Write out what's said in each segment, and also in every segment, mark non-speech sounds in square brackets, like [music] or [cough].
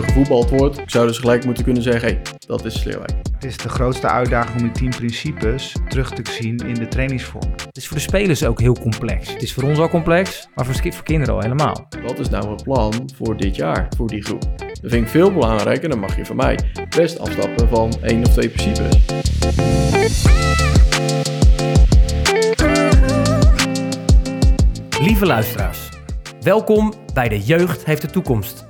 er gevoetbald wordt, ik zou dus gelijk moeten kunnen zeggen, hé, hey, dat is Sleerwijk. Het is de grootste uitdaging om die tien principes terug te zien in de trainingsvorm. Het is voor de spelers ook heel complex. Het is voor ons al complex, maar voor, voor kinderen al helemaal. Wat is nou het plan voor dit jaar, voor die groep? Dat vind ik veel belangrijker, dan mag je van mij best afstappen van één of twee principes. Lieve luisteraars, welkom bij De Jeugd heeft de toekomst.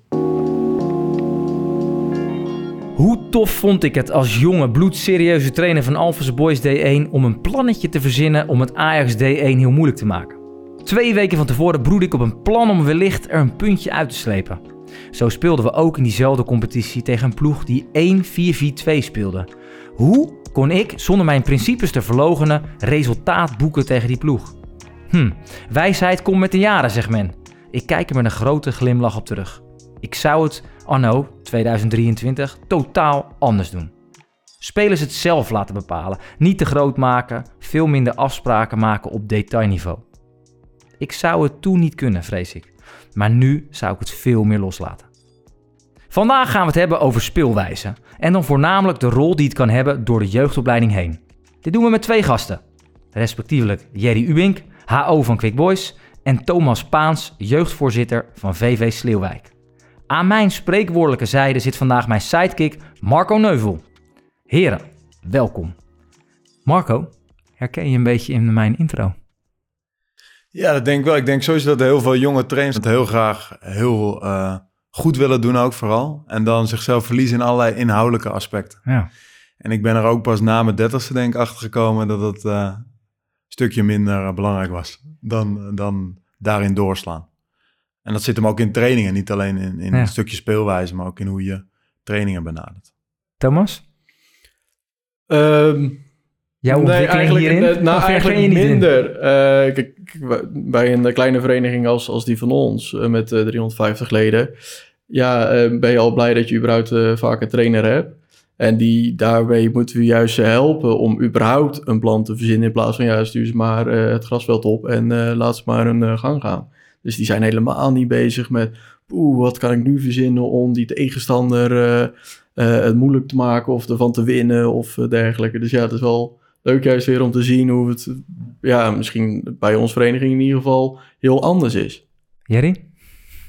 Hoe tof vond ik het als jonge, bloedserieuze trainer van Alphas Boys D1 om een plannetje te verzinnen om het Ajax D1 heel moeilijk te maken. Twee weken van tevoren broedde ik op een plan om wellicht er een puntje uit te slepen. Zo speelden we ook in diezelfde competitie tegen een ploeg die 1-4-4-2 speelde. Hoe kon ik, zonder mijn principes te verlogenen, resultaat boeken tegen die ploeg? Hm, wijsheid komt met de jaren, zegt men. Ik kijk er met een grote glimlach op terug. Ik zou het anno 2023 totaal anders doen. Spelers het zelf laten bepalen, niet te groot maken, veel minder afspraken maken op detailniveau. Ik zou het toen niet kunnen, vrees ik. Maar nu zou ik het veel meer loslaten. Vandaag gaan we het hebben over speelwijze. En dan voornamelijk de rol die het kan hebben door de jeugdopleiding heen. Dit doen we met twee gasten. Respectievelijk Jerry Uwink, HO van Quick Boys. En Thomas Paans, jeugdvoorzitter van VV Sleeuwijk. Aan mijn spreekwoordelijke zijde zit vandaag mijn sidekick Marco Neuvel. Heren, welkom. Marco, herken je een beetje in mijn intro? Ja, dat denk ik wel. Ik denk sowieso dat heel veel jonge trainers het heel graag heel uh, goed willen doen ook vooral. En dan zichzelf verliezen in allerlei inhoudelijke aspecten. Ja. En ik ben er ook pas na mijn dertigste denk ik achter gekomen dat het uh, een stukje minder uh, belangrijk was dan, dan daarin doorslaan. En dat zit hem ook in trainingen, niet alleen in, in Ja. een stukje speelwijze, maar ook in hoe je trainingen benadert. Thomas, Ehm, jouw nee, eigenlijk, hierin? eh, nou, eigenlijk minder. Eh, kijk, bij een kleine vereniging als, als die van ons, eh, met eh, 350 leden, ja, eh, ben je al blij dat je überhaupt eh, vaak een trainer hebt. En die, daarbij moeten we juist ze helpen om überhaupt een plan te verzinnen. In plaats van, ja, stuur ze maar eh, het grasveld op en eh, laat ze maar hun eh, gang gaan. Dus die zijn helemaal niet bezig met, oeh, wat kan ik nu verzinnen om die tegenstander eh, eh, het moeilijk te maken of ervan te winnen of eh, dergelijke. Dus ja, het is wel leuk juist weer om te zien hoe het, ja, misschien bij ons vereniging in ieder geval heel anders is. Jerry,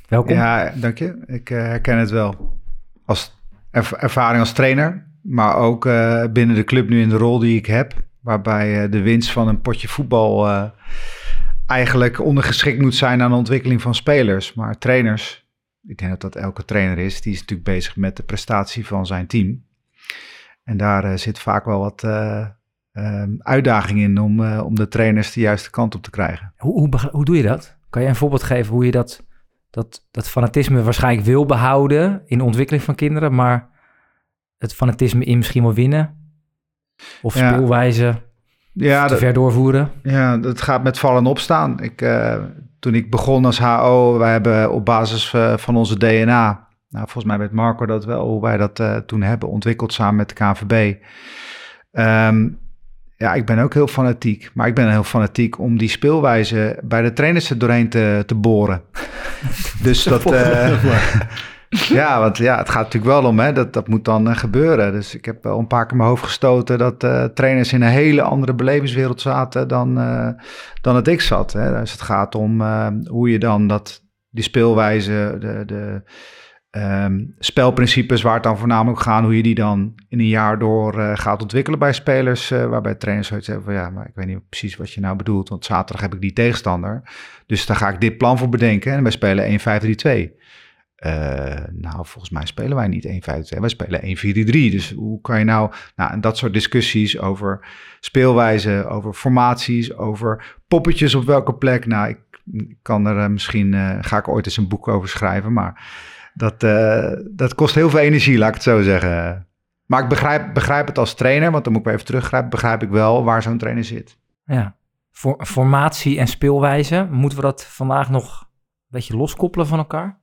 welkom. Ja, dank je. Ik eh, herken het wel. Als erv- ervaring als trainer, maar ook eh, binnen de club nu in de rol die ik heb. Waarbij eh, de winst van een potje voetbal eh, eigenlijk ondergeschikt moet zijn aan de ontwikkeling van spelers. Maar trainers, ik denk dat dat elke trainer is, die is natuurlijk bezig met de prestatie van zijn team. En daar eh, zit vaak wel wat eh, eh, uitdaging in om, eh, om de trainers de juiste kant op te krijgen. Hoe, hoe, hoe doe je dat? Kan je een voorbeeld geven hoe je dat, dat, dat fanatisme waarschijnlijk wil behouden in de ontwikkeling van kinderen, maar het fanatisme in misschien wel winnen? Of speelwijze Ja, te dat- ver doorvoeren? Ja, dat gaat met vallen en opstaan. Ik, eh, toen ik begon als HO, wij hebben op basis eh, van onze DNA, nou, volgens mij weet Marco dat wel, hoe wij dat eh, toen hebben ontwikkeld samen met de KNVB. Ehm, ja, ik ben ook heel fanatiek, maar ik ben heel fanatiek om die speelwijze bij de trainers er doorheen te, te boren. [laughs] dus dat, [laughs] [laughs] ja, want ja, het gaat natuurlijk wel om, hè, dat, dat moet dan eh, gebeuren. Dus ik heb wel een paar keer mijn hoofd gestoten dat eh, trainers in een hele andere belevingswereld zaten dan, eh, dan het ik zat. Hè. Dus het gaat om hoe je dan dat, die speelwijze, de, de ehm, spelprincipes waar het dan voornamelijk gaat, hoe je die dan in een jaar door gaat ontwikkelen bij spelers. waarbij trainers zoiets hebben van ja, maar ik weet niet precies wat je nou bedoelt, want zaterdag heb ik die tegenstander. Dus daar ga ik dit plan voor bedenken en wij spelen 1-5-3-2. Eh, nou, volgens mij spelen wij niet 1-5-2, wij spelen 1-4-3. Dus hoe kan je nou, nou, dat soort discussies over speelwijze, over formaties, over poppetjes op welke plek. Nou, ik kan er eh, misschien, eh, ga ik ooit eens een boek over schrijven, maar dat, dat kost heel veel energie, laat ik het zo zeggen. Maar ik begrijp, begrijp het als trainer, want dan moet ik weer even teruggrijpen, begrijp ik wel waar zo'n trainer zit. Ja. For- formatie en speelwijze, moeten we dat vandaag nog een beetje loskoppelen van elkaar?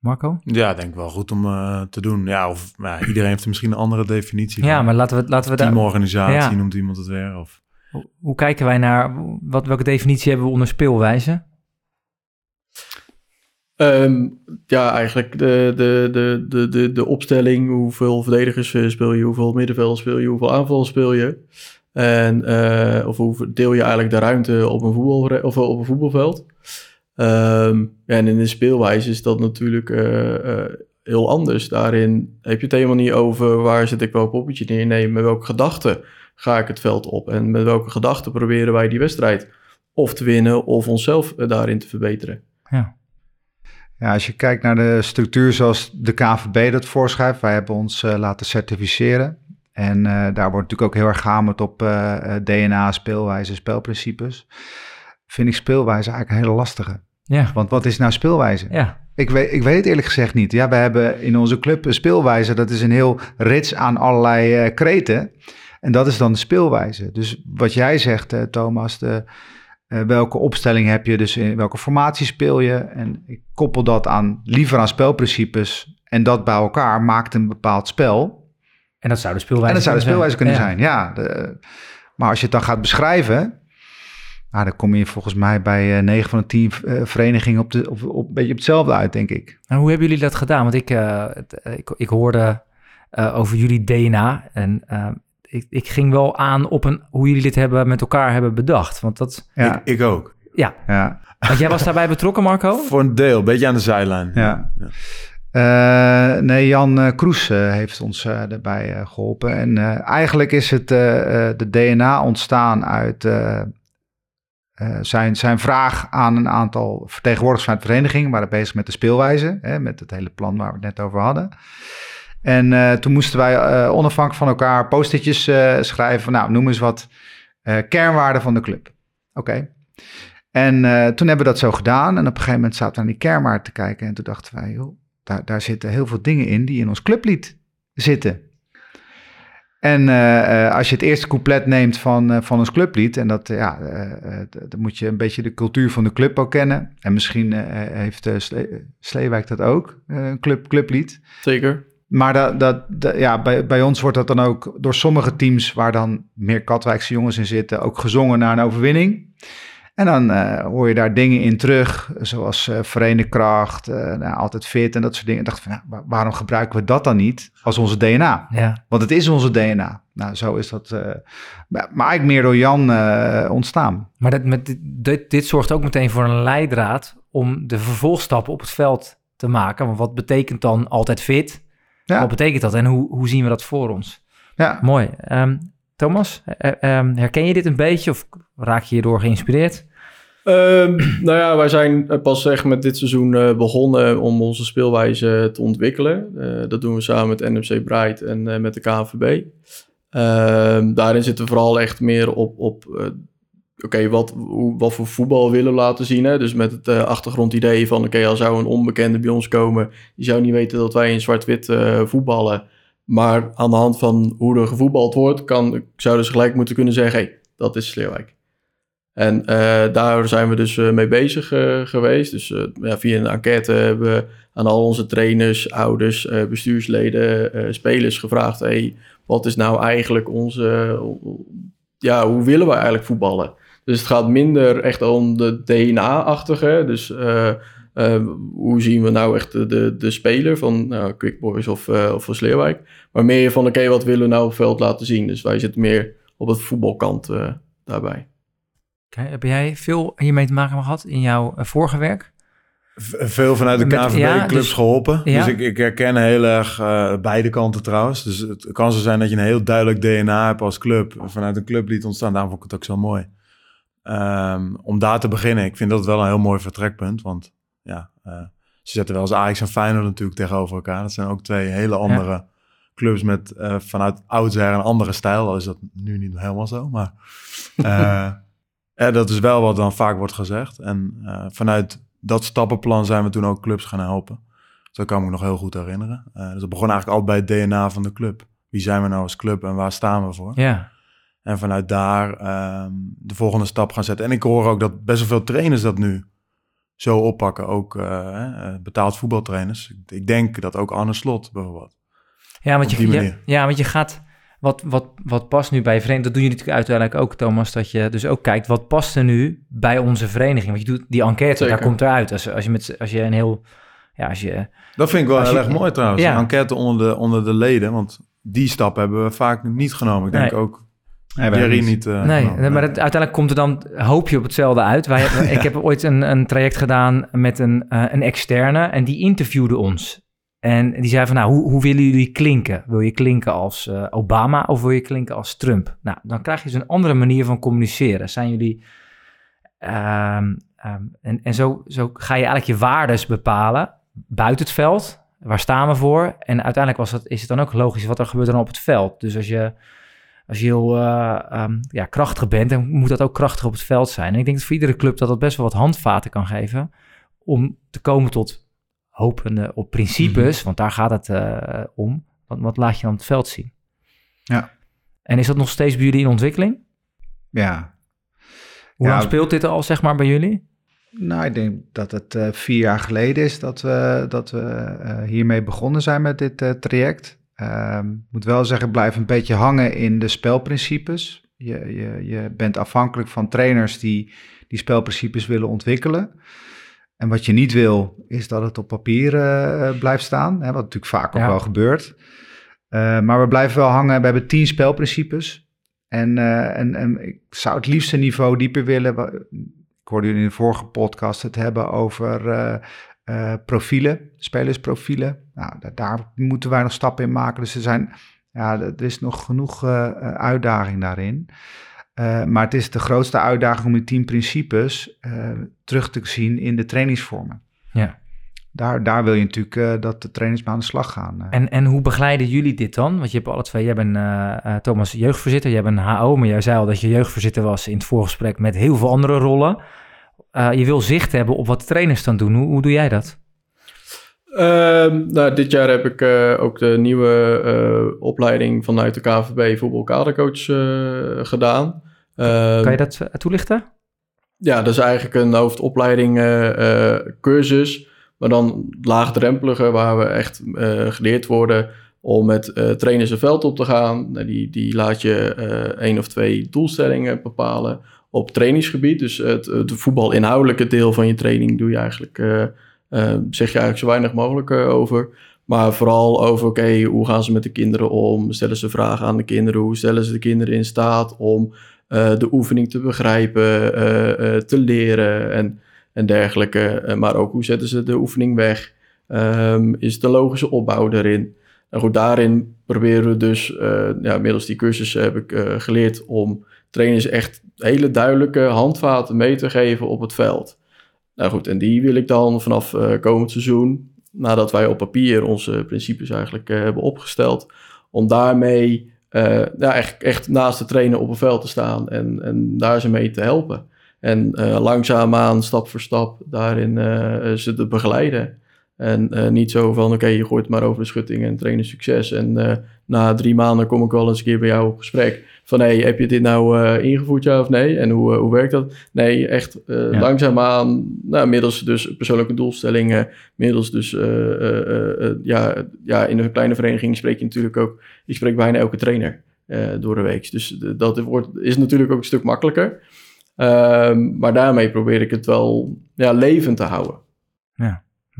Marco? Ja, denk ik wel goed om eh, te doen. Ja, of ja, iedereen heeft er misschien een andere definitie Ja, van. maar laten we, laten we daar... Teamorganisatie Ja. noemt iemand het weer. Of... Hoe- Hoe kijken wij naar, wat, welke definitie hebben we onder speelwijze? Ehm, ja, eigenlijk de, de, de, de, de, de opstelling. Hoeveel verdedigers speel je, hoeveel middenvelders speel je, hoeveel aanvallers speel je. En, eh, of hoe deel je eigenlijk de ruimte op een, voetbal, of op een voetbalveld. Ehm, en in de speelwijze is dat natuurlijk eh, eh, heel anders. Daarin heb je het helemaal niet over waar zet ik welk poppetje neer. Nee, met welke gedachten ga ik het veld op. En met welke gedachten proberen wij die wedstrijd of te winnen of onszelf eh, daarin te verbeteren. Ja. Ja, als je kijkt naar de structuur zoals de KVB dat voorschrijft, wij hebben ons laten certificeren. En daar wordt natuurlijk ook heel erg gehamerd op eh, DNA, speelwijze, spelprincipes. Vind ik speelwijze eigenlijk een hele lastige. Ja. Want wat is nou speelwijze? Ja. Ik, weet, ik weet het eerlijk gezegd niet. Ja, we hebben in onze club een speelwijze. Dat is een heel rits aan allerlei eh, kreten. En dat is dan de speelwijze. Dus wat jij zegt, eh, Thomas, de, eh, welke opstelling heb je? Dus in welke formatie speel je? En ik koppel dat aan liever aan spelprincipes. En dat bij elkaar maakt een bepaald spel. En dat zou de speelwijze En dat zou de speelwijze kunnen zijn, ja. De- maar als je het dan gaat beschrijven... Nou, dan kom je volgens mij bij eh 9 van de 10 eh, verenigingen op, de, op, op, een beetje op hetzelfde uit, denk ik. En hoe hebben jullie dat gedaan? Want ik, eh, eh, ik, ik hoorde eh, over jullie DNA en eh, ik, ik ging wel aan op een, hoe jullie dit hebben met elkaar hebben bedacht. Want, dat, Ja, Ik, ik ook. ja, ja, want jij was daarbij betrokken, Marco? [laughs] Voor een deel, een beetje aan de zijlijn. ja. Eh, nee, Jan eh, Kroes eh, heeft ons eh, erbij eh, geholpen. En eh, eigenlijk is het eh, eh, de DNA ontstaan uit eh, zijn, zijn vraag aan een aantal vertegenwoordigers van de vereniging. Waren bezig met de speelwijze, hè, met het hele plan waar we het net over hadden. En eh, toen moesten wij eh, onafhankelijk van elkaar post-itjes schrijven. van, Nou, noem eens wat kernwaarden van de club. Oké. En toen hebben we dat zo gedaan. En op een gegeven moment zaten we naar die kernwaarden te kijken. En toen dachten wij, joh, daar, daar zitten heel veel dingen in die in ons clublied zitten. En eh, eh, als je het eerste couplet neemt van, eh, van ons clublied, en dat, ja, dan moet je een beetje de cultuur van de club ook kennen. En misschien heeft Sle- Sleewijk dat ook, een club, clublied. Zeker. Maar dat, dat, dat- ja, bij, bij ons wordt dat dan ook door sommige teams, waar dan meer Katwijkse jongens in zitten, ook gezongen naar een overwinning. En dan eh, hoor je daar dingen in terug, zoals verenigde kracht, eh, nou, altijd fit en dat soort dingen. Ik dacht van, nou, wa- waarom gebruiken we dat dan niet als onze DNA? Ja, Want het is onze DNA. Nou, zo is dat, maar eigenlijk meer door Jan ontstaan. maar dat, met dit, dit, zorgt ook meteen voor een leidraad om de vervolgstappen op het veld te maken. Want wat betekent dan altijd fit? Ja. Wat betekent dat en hoe, hoe zien we dat voor ons? Ja, Mooi. Ehm, Thomas, eh, ehm, herken je dit een beetje of raak je hierdoor geïnspireerd? Ehm, [clears throat] nou ja, wij zijn eh, pas echt met dit seizoen eh, begonnen om onze speelwijze te ontwikkelen. Eh, dat doen we samen met NMC Bright en met de KNVB. Ehm, daarin zitten we vooral echt meer op, op oké, wat, wat voor voetbal willen laten zien. Hè? Dus met het achtergrondidee van, oké, als zou een onbekende bij ons komen, die zou niet weten dat wij in zwart-wit voetballen. Maar aan de hand van hoe er gevoetbald wordt, kan, zouden ze gelijk moeten kunnen zeggen, hey, dat is Sleerwijk. En eh, daar zijn we dus eh, mee bezig eh, geweest. Dus ja, via een enquête hebben we aan al onze trainers, ouders, bestuursleden, spelers gevraagd: hey, wat is nou eigenlijk onze. ja, hoe willen we eigenlijk voetballen? Dus het gaat minder echt om de DNA-achtige. Dus hoe zien we nou echt de, de, speler van nou, Quick Boys of, of van Sleerwijk? Maar meer van: oké, wat willen we nou op veld laten zien? Dus wij zitten meer op het voetbalkant daarbij. Heb jij veel hiermee te maken gehad in jouw eh, vorige werk? Veel vanuit de ja, KNVB-clubs dus- geholpen. ja. Dus ik, ik herken heel erg eh, beide kanten trouwens. Dus het kan zo zijn dat je een heel duidelijk DNA hebt als club. Vanuit een club liet ontstaan. Daarom vond ik het ook zo mooi. Ehm, om daar te beginnen. Ik vind dat wel een heel mooi vertrekpunt. Want ja, eh, ze zetten wel eens Ajax en Feyenoord natuurlijk tegenover elkaar. Dat zijn ook twee hele andere clubs met eh, vanuit oudsher een andere stijl. Al is dat nu niet helemaal zo. Maar [laughs] ja, dat is wel wat dan vaak wordt gezegd. En eh, vanuit dat stappenplan zijn we toen ook clubs gaan helpen. Zo kan ik me nog heel goed herinneren. Eh, dus dat begon eigenlijk al bij het DNA van de club. Wie zijn we nou als club en waar staan we voor? Ja, En vanuit daar ehm, de volgende stap gaan zetten. En ik hoor ook dat best wel veel trainers dat nu zo oppakken. Ook eh, eh, betaald voetbaltrainers. Ik, denk dat ook Arne Slot bijvoorbeeld. Ja, want je, ja, want je gaat... Wat, wat, wat past nu bij je vereniging? Dat doen jullie natuurlijk uiteindelijk ook, Thomas. Dat je dus ook kijkt, wat past er nu bij onze vereniging? Want je doet die enquête, Zeker. daar komt eruit. Als, als, je met, als je een heel... Ja, als je... Dat vind ik wel heel je- erg mooi trouwens. Ja. Een enquête onder de, onder de leden. Want die stap hebben we vaak niet genomen. Ik denk Nee. ook Nee, Jerry niet. eh, Nee, maar het, uiteindelijk komt er dan, hoop je op hetzelfde uit. Wij, [laughs] ik heb ooit een, een traject gedaan met een, eh, een externe en die interviewde ons. En die zei van, nou, hoe, hoe willen jullie klinken? Wil je klinken als eh, Obama of wil je klinken als Trump? Nou, dan krijg je dus een andere manier van communiceren. Zijn jullie... ehm, ehm, en en zo, zo ga je eigenlijk je waardes bepalen buiten het veld. Waar staan we voor? En uiteindelijk was is het dan ook logisch wat er gebeurt dan op het veld. Dus als je als je heel eh, ehm, ja, krachtig bent, dan moet dat ook krachtig op het veld zijn. En ik denk dat voor iedere club dat dat best wel wat handvaten kan geven om te komen tot hopende op principes, want daar gaat het eh, om. Wat, wat laat je dan het veld zien? Ja. En is dat nog steeds bij jullie in ontwikkeling? Ja, Hoe Ja. lang speelt dit al, zeg maar, bij jullie? nou, ik denk dat het eh, vier jaar geleden is dat we, dat we eh, hiermee begonnen zijn met dit eh, traject. Ehm, moet wel zeggen, ik blijf een beetje hangen in de spelprincipes. Je, je, je bent afhankelijk van trainers die die spelprincipes willen ontwikkelen. En wat je niet wil, is dat het op papier eh, blijft staan. Hè, wat natuurlijk vaak ook Ja. wel gebeurt. Eh, maar we blijven wel hangen. We hebben tien spelprincipes. En, eh, en, en ik zou het liefst een niveau dieper willen. Ik hoorde jullie in de vorige podcast het hebben over profielen, spelersprofielen. Nou, da- daar moeten wij nog stappen in maken. Dus er, zijn, ja, er is nog genoeg uitdaging daarin. Eh, maar het is de grootste uitdaging om die tien principes eh, terug te zien in de trainingsvormen. Ja. Daar, daar wil je natuurlijk eh, dat de trainers mee aan de slag gaan. En, en hoe begeleiden jullie dit dan? Want je hebt alle twee, jij bent Thomas jeugdvoorzitter, jij bent een HO, maar jij zei al dat je jeugdvoorzitter was in het voorgesprek met heel veel andere rollen. Je wil zicht hebben op wat de trainers dan doen. Hoe, hoe doe jij dat? Ehm, nou, dit jaar heb ik eh, ook de nieuwe eh, opleiding vanuit de KVB voetbalkadercoach eh gedaan. Ehm, Kan je dat toelichten? Ja, dat is eigenlijk een hoofdopleiding cursus, maar dan laagdrempeliger, waar we echt geleerd worden om met trainers een veld op te gaan. Nou, Die, die laat je één of twee doelstellingen bepalen op trainingsgebied. Dus het, het voetbalinhoudelijke deel van je training doe je eigenlijk, zeg je eigenlijk zo weinig mogelijk eh, over. Maar vooral over, oké, hoe gaan ze met de kinderen om? Stellen ze vragen aan de kinderen? Hoe stellen ze de kinderen in staat om eh, de oefening te begrijpen, eh, te leren en, en dergelijke. Maar ook hoe zetten ze de oefening weg? Ehm, is de logische opbouw erin? En goed, daarin proberen we dus, ja, middels die cursus heb ik geleerd om trainers echt hele duidelijke handvaten mee te geven op het veld. Nou goed, en die wil ik dan vanaf eh, komend seizoen, nadat wij op papier onze principes eigenlijk eh, hebben opgesteld, om daarmee eh, ja, echt, echt naast de trainer op een veld te staan en, en daar ze mee te helpen. En langzaamaan, stap voor stap, daarin ze te begeleiden. En eh, niet zo van, oké, je gooit maar over de schutting en trainen succes. En eh, na drie maanden kom ik wel eens een keer bij jou op gesprek. Van, hey, heb je dit nou eh, ingevoerd, ja of nee? En hoe, hoe werkt dat? Nee, echt Ja. langzaamaan, nou, middels dus persoonlijke doelstellingen, middels dus, ja, ja, in een kleine vereniging spreek je natuurlijk ook, je spreekt bijna elke trainer door de week. Dus dat wordt, is natuurlijk ook een stuk makkelijker. Ehm, maar daarmee probeer ik het wel ja, levend te houden.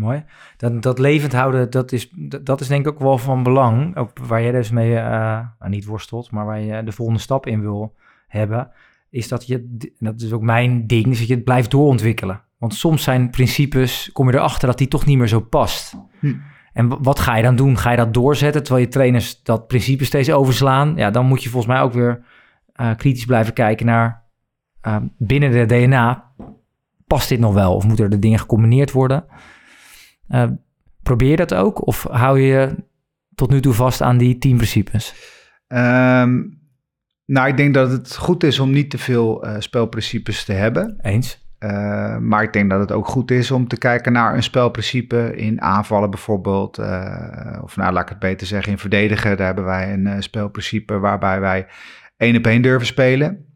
Mooi. Dat, dat levend houden, dat is, dat, is denk ik ook wel van belang. Ook waar jij dus mee, eh, nou, niet worstelt, maar waar je de volgende stap in wil hebben. Is dat je, dat is ook mijn ding, is dat je het blijft doorontwikkelen. Want soms zijn principes, kom je erachter dat die toch niet meer zo past. Hm. En wat ga je dan doen? Ga je dat doorzetten terwijl je trainers dat principe steeds overslaan? Ja, dan moet je volgens mij ook weer eh, kritisch blijven kijken naar eh, binnen de DNA. Past dit nog wel? Of moeten er de dingen gecombineerd worden? Eh, probeer je dat ook? Of hou je je tot nu toe vast aan die tien principes? Ehm, nou, ik denk dat het goed is om niet te veel eh, spelprincipes te hebben. Eens? Uh, maar ik denk dat het ook goed is om te kijken naar een spelprincipe in aanvallen bijvoorbeeld. Of nou, laat ik het beter zeggen, in verdedigen. Daar hebben wij een spelprincipe waarbij wij één op één durven spelen.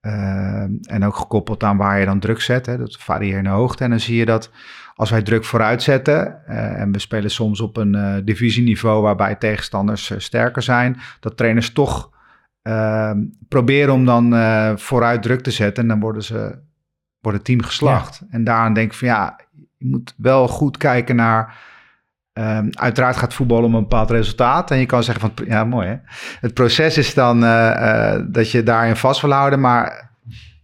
Ehm, en ook gekoppeld aan waar je dan druk zet. Hè, dat varieert in de hoogte. En dan zie je dat als wij druk vooruit zetten, eh, en we spelen soms op een uh, divisieniveau waarbij tegenstanders uh, sterker zijn, dat trainers toch ehm, proberen om dan vooruit druk te zetten en dan worden ze wordt het team geslacht. En daaraan denk ik van ja, je moet wel goed kijken naar. Um, uiteraard gaat voetbal om een bepaald resultaat. En je kan zeggen van ja, mooi hè. Het proces is dan dat je daarin vast wil houden. Maar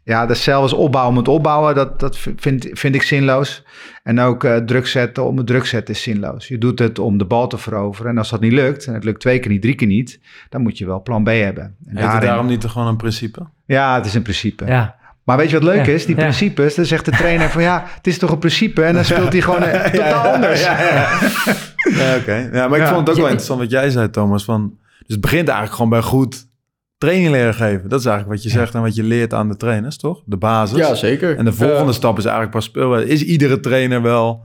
ja, de zelfs opbouwen om het opbouwen, dat, dat vind, vind ik zinloos. En ook uh, druk zetten om het druk zetten is zinloos. Je doet het om de bal te veroveren. En als dat niet lukt, en het lukt twee keer niet, drie keer niet, dan moet je wel plan B hebben. En Heet daarin... daarom niet gewoon een principe? Ja, het is een principe. Ja. Maar weet je wat leuk is? Die principes, dan zegt de trainer van ja, het is toch een principe. En dan speelt hij gewoon eh, [laughs] totaal anders. [laughs] Ja, oké. Ja, maar ik vond het ook wel interessant wat jij zei, Thomas. Van, dus het begint eigenlijk gewoon bij goed training leren geven. Dat is eigenlijk wat je zegt en wat je leert aan de trainers, toch? De basis. Ja, zeker. En de volgende stap is eigenlijk pas speelwijze. Is iedere trainer wel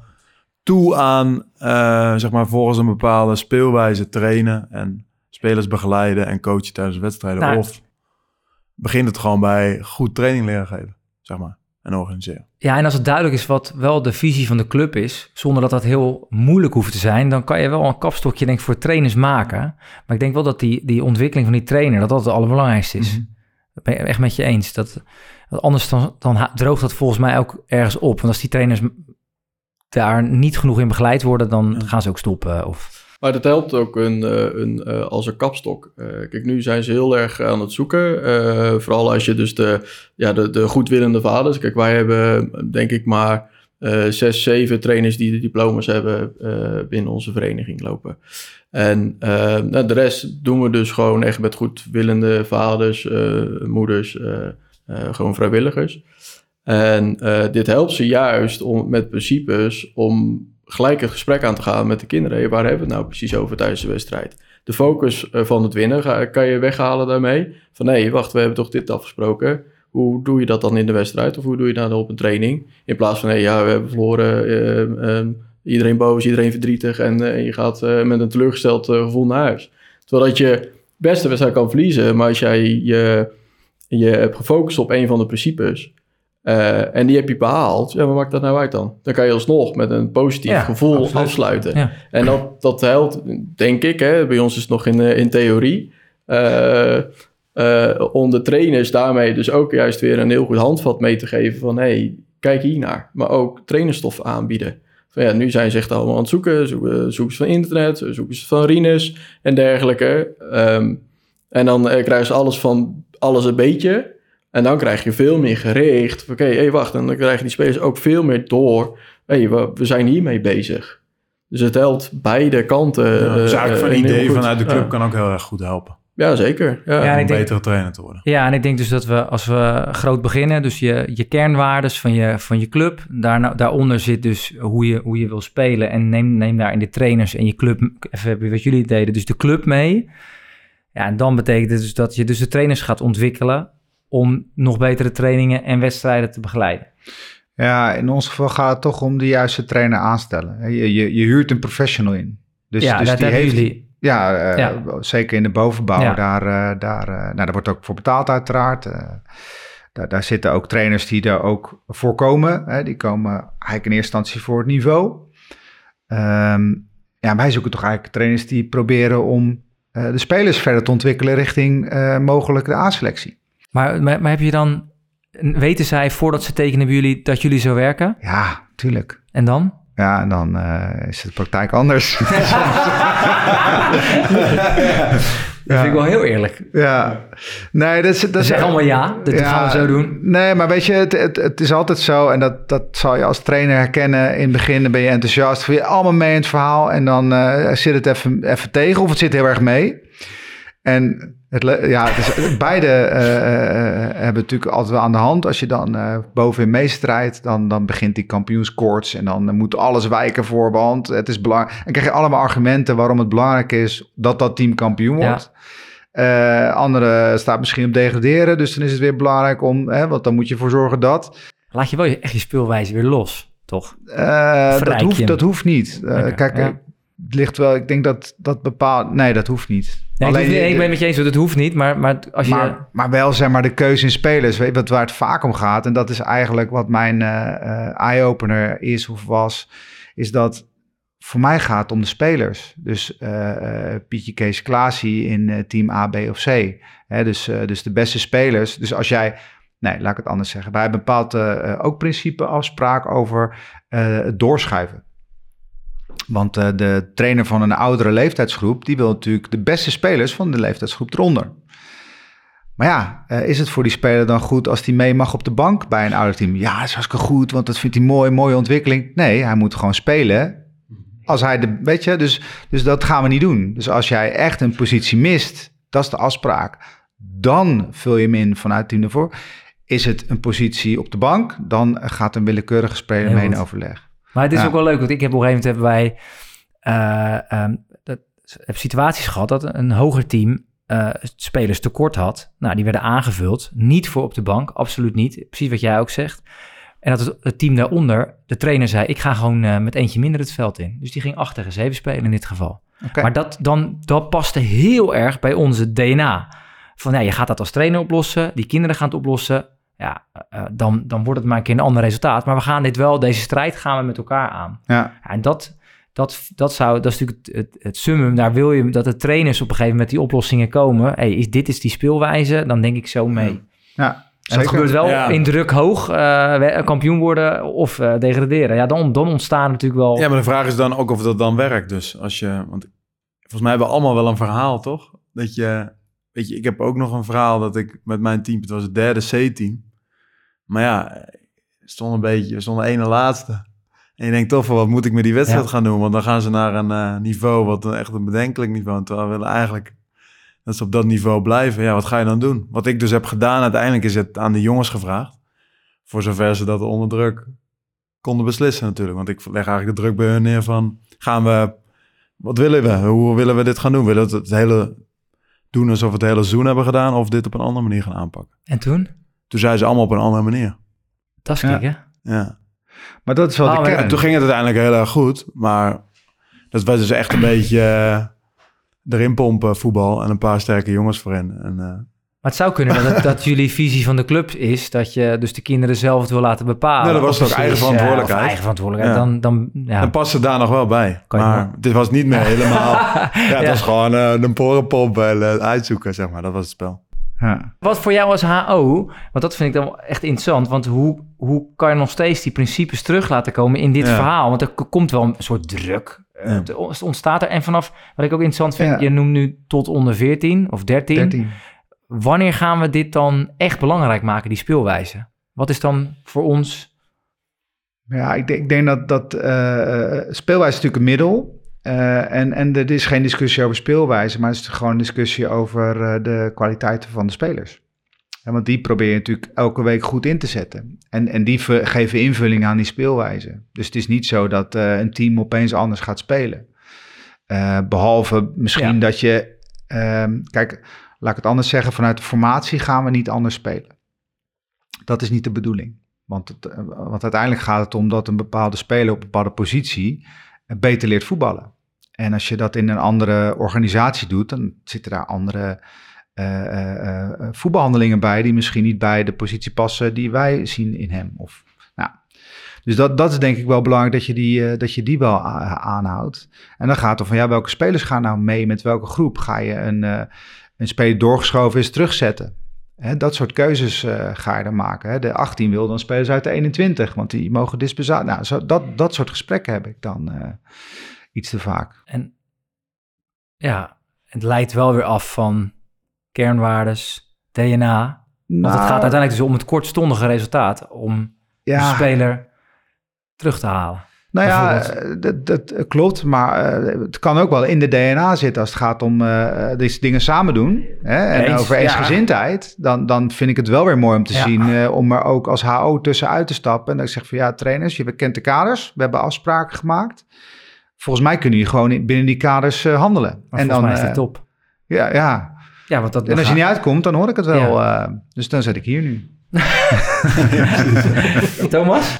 toe aan, uh, zeg maar, volgens een bepaalde speelwijze trainen en spelers begeleiden en coachen tijdens wedstrijden? Nou, of begint het gewoon bij goed training leren geven, zeg maar? En organiseren. Ja, en als het duidelijk is wat wel de visie van de club is, zonder dat dat heel moeilijk hoeft te zijn, dan kan je wel een kapstokje denk ik voor trainers maken. Maar ik denk wel dat die, die ontwikkeling van die trainer, dat dat het allerbelangrijkste is. Mm ben je echt met je eens. Dat, anders dan, dan droogt dat volgens mij ook ergens op. Want als die trainers daar niet genoeg in begeleid worden, dan gaan ze ook stoppen. Of... Maar dat helpt ook een, eh, een, uh, als een kapstok. Uh, kijk, nu zijn ze heel erg aan het zoeken. vooral als je dus de, ja, de, de goedwillende vaders... Kijk, wij hebben denk ik maar zes, zeven trainers die de diploma's hebben binnen onze vereniging lopen. En nou, de rest doen we dus gewoon echt met goedwillende vaders, moeders, gewoon vrijwilligers. En dit helpt ze juist om, met principes om gelijk het gesprek aan te gaan met de kinderen. waar hebben we het nou precies over tijdens de wedstrijd? De focus eh, van het winnen kan je weghalen daarmee. Van nee, wacht, we hebben toch dit afgesproken. Hoe doe je dat dan in de wedstrijd? Of hoe doe je dat op een training? In plaats van, nee, ja, we hebben verloren. Uh, iedereen boos, iedereen verdrietig. En uh, je gaat met een teleurgesteld gevoel naar huis. Terwijl dat je beste wedstrijd kan verliezen. Maar als jij je, je hebt gefocust op een van de principes uh, en die heb je behaald. Ja, wat maakt dat nou uit dan? Dan kan je alsnog met een positief gevoel afsluiten. Ja. En dat, dat helpt, denk ik, hè, bij ons is het nog in, uh, in theorie. Uh, om de trainers daarmee dus ook juist weer een heel goed handvat mee te geven van... hey, kijk hier naar. Maar ook trainerstof aanbieden. Van, ja, nu zijn ze echt allemaal aan het zoeken. Zoeken, zoeken ze van internet, zoeken ze van Rines en dergelijke. Um, en dan krijgen ze alles van alles een beetje... En dan krijg je veel meer gericht. Oké, okay, hey, wacht. En dan krijgen die spelers ook veel meer door. hey, we, we, zijn hiermee bezig. Dus het helpt beide kanten. Ja, dus eigenlijk van uh, idee vanuit de club kan ook heel erg goed helpen. Ja, zeker. Ja. ja om een betere trainer te worden. Ja, en ik denk dus dat we als we groot beginnen, dus je, je kernwaardes van je, van je club, daar, daaronder zit dus hoe je, hoe je wil spelen. En neem, neem daar in de trainers en je club, even wat jullie deden, dus de club mee. Ja, en dan betekent het dus dat je dus de trainers gaat ontwikkelen om nog betere trainingen en wedstrijden te begeleiden? Ja, in ons geval gaat het toch om de juiste trainer aanstellen. Je, je, je huurt een professional in. Dus, ja, dus die heeft, jullie. Ja, uh, ja, zeker in de bovenbouw. Ja. Daar, uh, daar, uh, nou, daar wordt ook voor betaald uiteraard. daar, daar zitten ook trainers die daar ook voor komen. Hè. Die komen eigenlijk in eerste instantie voor het niveau. Um, ja, wij zoeken toch eigenlijk trainers die proberen om de spelers verder te ontwikkelen richting mogelijk de A-selectie. Maar, maar, heb je dan, weten zij voordat ze tekenen bij jullie dat jullie zo werken? Ja, tuurlijk. En dan? Ja, en dan uh, is de praktijk anders. [laughs] Dat vind ik wel heel eerlijk. Ja. Nee, dat is... Dat zeg allemaal ja, dat gaan we zo doen. Nee, maar weet je, het, het, het, is altijd zo... en dat, dat zal je als trainer herkennen. In het begin ben je enthousiast. Vind je allemaal mee in het verhaal... en dan uh, zit het even, even tegen of het zit heel erg mee. En het, ja, het beide uh, uh, hebben natuurlijk altijd wel aan de hand. Als je dan uh, bovenin meestrijdt, dan, dan begint die kampioenskoorts en dan moet alles wijken voor, want het is belangrijk. En krijg je allemaal argumenten waarom het belangrijk is dat dat team kampioen wordt. Ja. andere staat misschien op degraderen, dus dan is het weer belangrijk om, hè, want dan moet je ervoor zorgen dat. Laat je wel echt je speelwijze weer los, toch? dat, hoeft, dat hoeft niet. kijk, het ligt wel, ik denk dat dat bepaalt, nee, dat hoeft niet. Nee, ik, hoef niet- de- ik ben met je eens, dat het hoeft niet. Maar, maar als je... maar, maar wel zeg maar de keuze in spelers, weet wat waar het vaak om gaat. En dat is eigenlijk wat mijn eh, eye-opener is of was, is dat voor mij gaat het om de spelers. Dus eh, Pietje Kees Klaasie in team A, B of C. Hè, dus, dus de beste spelers. Dus als jij, nee, laat ik het anders zeggen. Wij hebben een bepaald ook principe afspraak over het doorschuiven. Want eh, de trainer van een oudere leeftijdsgroep, die wil natuurlijk de beste spelers van de leeftijdsgroep eronder. Maar ja, eh, is het voor die speler dan goed als hij mee mag op de bank bij een ouder team? Ja, dat is hartstikke goed, want dat vindt hij mooi, mooie ontwikkeling. Nee, hij moet gewoon spelen. Als hij de, weet je, dus, dus dat gaan we niet doen. Dus als jij echt een positie mist, dat is de afspraak. Dan vul je hem in vanuit team ervoor. Is het een positie op de bank, dan gaat een willekeurige speler mee in overleg. Maar het is Ja. ook wel leuk, want ik heb op een gegeven moment hebben wij eh, ehm, dat, heb situaties gehad dat een hoger team eh, spelers tekort had. Nou, die werden aangevuld. Niet voor op de bank, absoluut niet. Precies wat jij ook zegt. En dat het, het team daaronder, de trainer zei, ik ga gewoon eh, met eentje minder het veld in. Dus die ging 8 tegen 7 spelen in dit geval. Maar dat, dan, dat paste heel erg bij onze DNA. Van ja, je gaat dat als trainer oplossen, die kinderen gaan het oplossen. Ja, eh, dan, dan wordt het maar een keer een ander resultaat. Maar we gaan dit wel, deze strijd gaan we met elkaar aan. Ja, en dat, dat, dat, zou, dat is natuurlijk het, het, het summum. Daar wil je dat de trainers op een gegeven moment die oplossingen komen. Hey, is, dit is die speelwijze, dan denk ik zo mee. ja En het gebeurt wel Ja. in druk hoog, eh, kampioen worden of eh, degraderen. Ja, dan, dan ontstaan natuurlijk wel... Ja, maar de vraag is dan ook of dat dan werkt. Dus als je, want volgens mij hebben we allemaal wel een verhaal, toch? Dat je, weet je, ik heb ook nog een verhaal dat ik met mijn team, het was het derde C-team. Maar ja, we stonden een beetje, we stonden ene laatste. En je denkt toch van, wat moet ik met die wedstrijd Ja. gaan doen? Want dan gaan ze naar een eh, niveau, wat een, echt een bedenkelijk niveau. En Terwijl we willen eigenlijk dat ze op dat niveau blijven. Ja, wat ga je dan doen? Wat ik dus heb gedaan, uiteindelijk is het aan de jongens gevraagd. Voor zover ze dat onder druk konden beslissen natuurlijk. Want ik leg eigenlijk de druk bij hun neer van... gaan we... Wat willen we? Hoe willen we dit gaan doen? Willen we het hele doen alsof we het hele seizoen hebben gedaan... of dit op een andere manier gaan aanpakken? En toen? Toen zeiden ze allemaal op een andere manier. Dat is Ja. gek, hè? Ja. maar dat is wel Oh, de kern. En toen ging het uiteindelijk heel erg goed. Maar dat was dus echt een beetje eh, erin pompen voetbal... en een paar sterke jongens voorin. En, eh, Maar het zou kunnen dat, het- [laughs] dat jullie visie van de club is dat je dus de kinderen zelf het wil laten bepalen. Nee, dat was ook eigen verantwoordelijkheid. Eigen verantwoordelijkheid. Ja. Dan, dan, ja. En paste daar nog wel bij. Kan maar wel. dit was niet meer [laughs] helemaal... ja, het Ja. was gewoon eh, een porenpomp en uitzoeken, zeg maar. Dat was het spel. Ja. Wat voor jou als HO, want dat vind ik dan echt interessant, want hoe, hoe kan je nog steeds die principes terug laten komen in dit Ja. verhaal? Want er komt wel een soort druk, eh, Ja. het ontstaat er. En vanaf, wat ik ook interessant vind, je noemt nu tot onder 14 of 13. 13. Wanneer gaan we dit dan echt belangrijk maken, die speelwijze? Wat is dan voor ons... Ja, ik denk, ik denk dat, dat eh, eh, speelwijze is natuurlijk een middel. Eh, en, en er is geen discussie over speelwijze, maar het is gewoon een discussie over eh, de kwaliteiten van de spelers. En want die probeer je natuurlijk elke week goed in te zetten. En, en die ve- geven invulling aan die speelwijze. Dus het is niet zo dat eh, een team opeens anders gaat spelen. Eh, behalve misschien Ja. dat je... ehm, kijk, laat ik het anders zeggen. Vanuit de formatie gaan we niet anders spelen. Dat is niet de bedoeling. Want, het, want uiteindelijk gaat het om dat een bepaalde speler op een bepaalde positie beter leert voetballen. En als je dat in een andere organisatie doet, dan zitten daar andere eh, voetbalhandelingen bij die misschien niet bij de positie passen die wij zien in hem. Of, nou, dus dat, dat is denk ik wel belangrijk dat je die, dat je die wel aanhoudt. En dan gaat het van ja, welke spelers gaan nou mee met welke groep? Ga je een, een speler doorgeschoven is terugzetten? Hè, dat soort keuzes eh, ga je dan maken. Hè. De 18 wil dan spelers uit de 21, want die mogen dispensatie. Nou, zo, dat, dat soort gesprekken heb ik dan eh, iets te vaak. En ja, het leidt wel weer af van kernwaardes, DNA. Want het gaat uiteindelijk dus om het kortstondige resultaat, om de Nou, ja, speler terug te halen. Nou ja, eh, dat, dat klopt, maar eh, het kan ook wel in de DNA zitten als het gaat om eh, deze dingen samen doen. Hè? En Eens, over ja. eensgezindheid, dan, dan vind ik het wel weer mooi om te Ja. zien eh, om er ook als HO tussenuit te stappen. En dat ik zeg van ja, trainers, je kent de kaders, we hebben afspraken gemaakt. Volgens mij kunnen jullie gewoon in- binnen die kaders eh, handelen. Maar en mij is eh, die top. Ja, ja. Ja, want dat En als je niet uitkomt, dan hoor ik het wel. eh, dus dan zit ik hier nu. [laughs] [laughs] Thomas,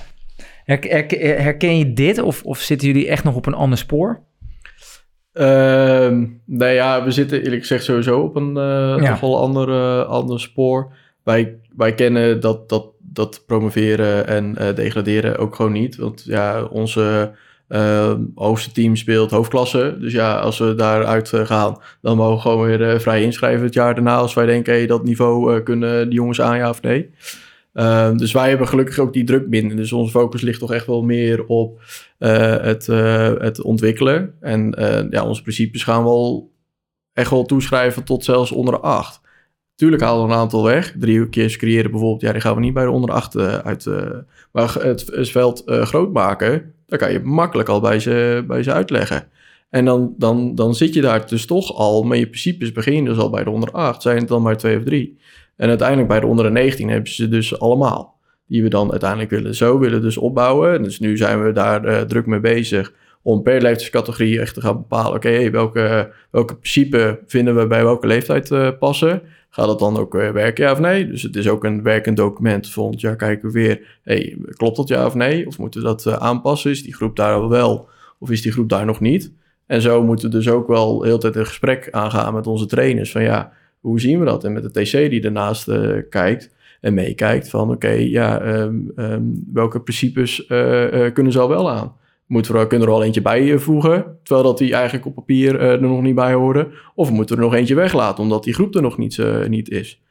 herken je dit of, of zitten jullie echt nog op een ander spoor? Ehm nou ja, we zitten eerlijk gezegd sowieso op een eh Ja. ander, ander spoor. Wij, wij kennen dat, dat, dat promoveren en eh, degraderen ook gewoon niet. Want ja, onze eh, hoogste team speelt hoofdklasse. Dus ja, als we daaruit gaan, dan mogen we gewoon weer vrij inschrijven het jaar daarna. Als wij denken, hey, dat niveau kunnen die jongens aan, ja of nee. Ehm, dus wij hebben gelukkig ook die druk binnen. Dus onze focus ligt toch echt wel meer op eh, het, eh, het ontwikkelen. En eh, ja, onze principes gaan wel echt wel toeschrijven tot zelfs onder de acht. Tuurlijk halen we een aantal weg. Drie keer creëren bijvoorbeeld, ja, die gaan we niet bij de onder de acht uit. maar het, veld groot maken, daar kan je makkelijk al bij ze, bij ze uitleggen. En dan, dan, dan zit je daar dus toch al, met je principes begin dus al bij de onder de acht. Zijn het dan maar twee of drie. En uiteindelijk bij de onder de 19 hebben ze dus allemaal. Die we dan uiteindelijk willen. Zo willen dus opbouwen. En dus nu zijn we daar eh, druk mee bezig. Om per leeftijdscategorie echt te gaan bepalen. Oké, welke, welke principe vinden we bij welke leeftijd eh, passen? Gaat dat dan ook eh, werken, ja of nee? Dus het is ook een werkend document. Volgend jaar kijken we weer. Hey, klopt dat ja of nee? Of moeten we dat aanpassen? Is die groep daar wel? Of is die groep daar nog niet? En zo moeten we dus ook wel heel tijd een gesprek aangaan met onze trainers. Van ja, hoe zien we dat? En met de TC die ernaast eh, kijkt en meekijkt van oké, ja, ehm, ehm, welke principes eh, eh, kunnen ze al wel aan? Moeten we kunnen we er al eentje bij voegen, terwijl dat die eigenlijk op papier er nog niet bij horen? Of moeten we er nog eentje weglaten, omdat die groep er nog niet, niet is?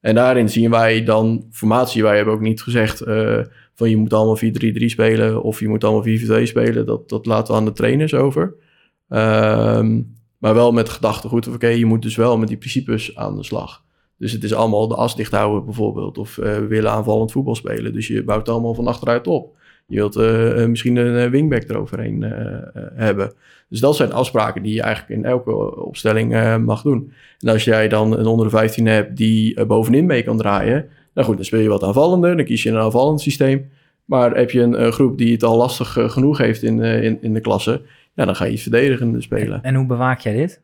En daarin zien wij dan formatie. Wij hebben ook niet gezegd van je moet allemaal 4-3-3 spelen of je moet allemaal 4-4-2 spelen. Dat, dat laten we aan de trainers over. Ehm, maar wel met gedachtegoed, oké, je moet dus wel met die principes aan de slag. Dus het is allemaal de as dicht houden bijvoorbeeld. Of eh, we willen aanvallend voetbal spelen. Dus je bouwt allemaal van achteruit op. Je wilt eh, eh, misschien een wingback eroverheen hebben. Dus dat zijn afspraken die je eigenlijk in elke opstelling mag doen. En als jij dan een onder de 15 hebt die bovenin mee kan draaien. Nou goed, dan speel je wat aanvallender. Dan kies je een aanvallend systeem. Maar heb je een, groep die het al lastig genoeg heeft in, in, in de klasse. Ja, dan ga je iets verdedigender spelen. En hoe bewaak jij dit?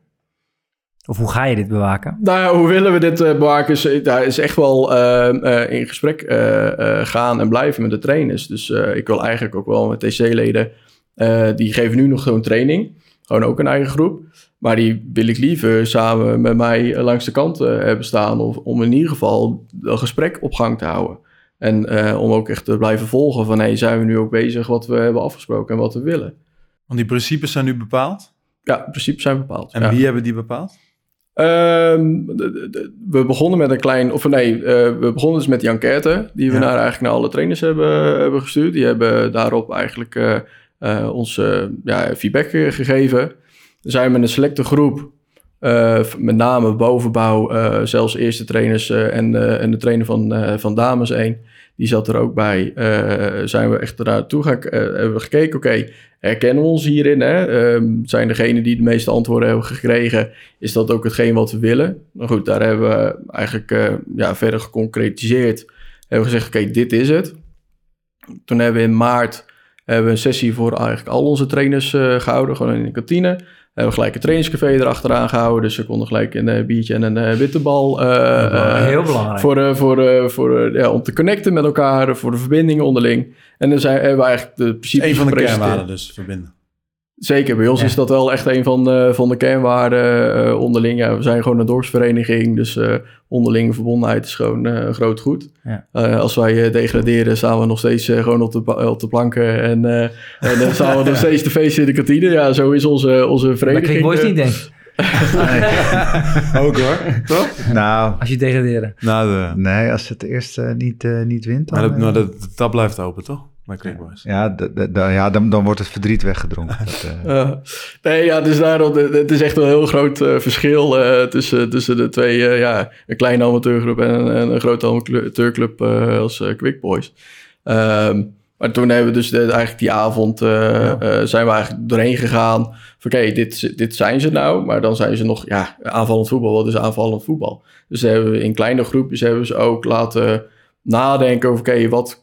Of hoe ga je dit bewaken? Nou ja, hoe willen we dit eh, bewaken? Is, eh, daar is echt wel eh, eh, in gesprek eh, eh, gaan en blijven met de trainers. Dus eh, ik wil eigenlijk ook wel met TC-leden... eh, die geven nu nog zo'n training. Gewoon ook een eigen groep. Maar die wil ik liever samen met mij langs de kant eh, hebben staan... Of, om in ieder geval een gesprek op gang te houden. En eh, om ook echt te blijven volgen van... Hey, zijn we nu ook bezig wat we hebben afgesproken en wat we willen? Want die principes zijn nu bepaald. Ja, in principe zijn bepaald. En ja. wie hebben die bepaald? Ehm, de- de- de- we begonnen met een klein, of nee, eh, we begonnen dus met die enquête die we Ja. naar eigenlijk naar alle trainers hebben, hebben gestuurd. Die hebben daarop eigenlijk eh, eh, ons ja, feedback gegeven. We zijn met een selecte groep, met name bovenbouw, zelfs eerste trainers en, en de trainer van, van Dames 1, die zat er ook bij. eh, zijn we echt naartoe gaan, eh, hebben we gekeken, oké, herkennen we ons hierin? Hè? Ehm, zijn degenen die de meeste antwoorden hebben gekregen, is dat ook hetgeen wat we willen? Nou goed, daar hebben we eigenlijk eh, ja, verder geconcretiseerd. Hebben we gezegd, oké, dit is het. Toen hebben we in maart hebben we een sessie voor eigenlijk al onze trainers eh, gehouden, gewoon in de kantine. We hebben gelijk een trainingscafé erachteraan gehouden, dus ze konden gelijk een eh, biertje en een eh, wittebal eh, eh, Heel belangrijk. voor, eh, voor, eh, voor, ja, om te connecten met elkaar, voor de verbindingen onderling. En dan zijn, hebben we eigenlijk de principes Een van de kernwaarden dus, verbinden. Zeker, bij ons Ja. is dat wel echt een van de, van de kernwaarden eh, onderling. Ja, we zijn gewoon een dorpsvereniging, dus eh onderlinge verbondenheid is gewoon eh, een groot goed. Ja. Eh, als wij eh, degraderen, staan we nog steeds eh, gewoon op de, op de planken en, eh, [laughs] en dan staan we nog steeds te feesten in de kantine. Ja, zo is onze, onze Dat vereniging. klinkt Boys eh. niet, denk ik. Ook hoor, toch? Nou, Als je degraderen. Nou, de, nee, als het eerst niet, niet wint, dan... maar dat, maar dat, de tap blijft open, toch? Bij Quickboys. ja, ja dan, dan wordt het verdriet weggedronken. Dat, eh, [laughs] nee, ja, dus daarom, het is echt wel een heel groot eh, verschil eh, tussen, tussen de twee, eh, ja, een kleine amateurgroep en een, en een grote amateurclub eh, als eh, Quick Boys. Ehm, maar toen hebben we dus de- eigenlijk die avond, eh, Ja. eh, zijn we eigenlijk doorheen gegaan. Van oké, dit, dit zijn ze nou, maar dan zijn ze nog, ja, aanvallend voetbal, wat is aanvallend voetbal? Dus hebben we in kleine groepjes hebben ze ook laten nadenken over, oké, wat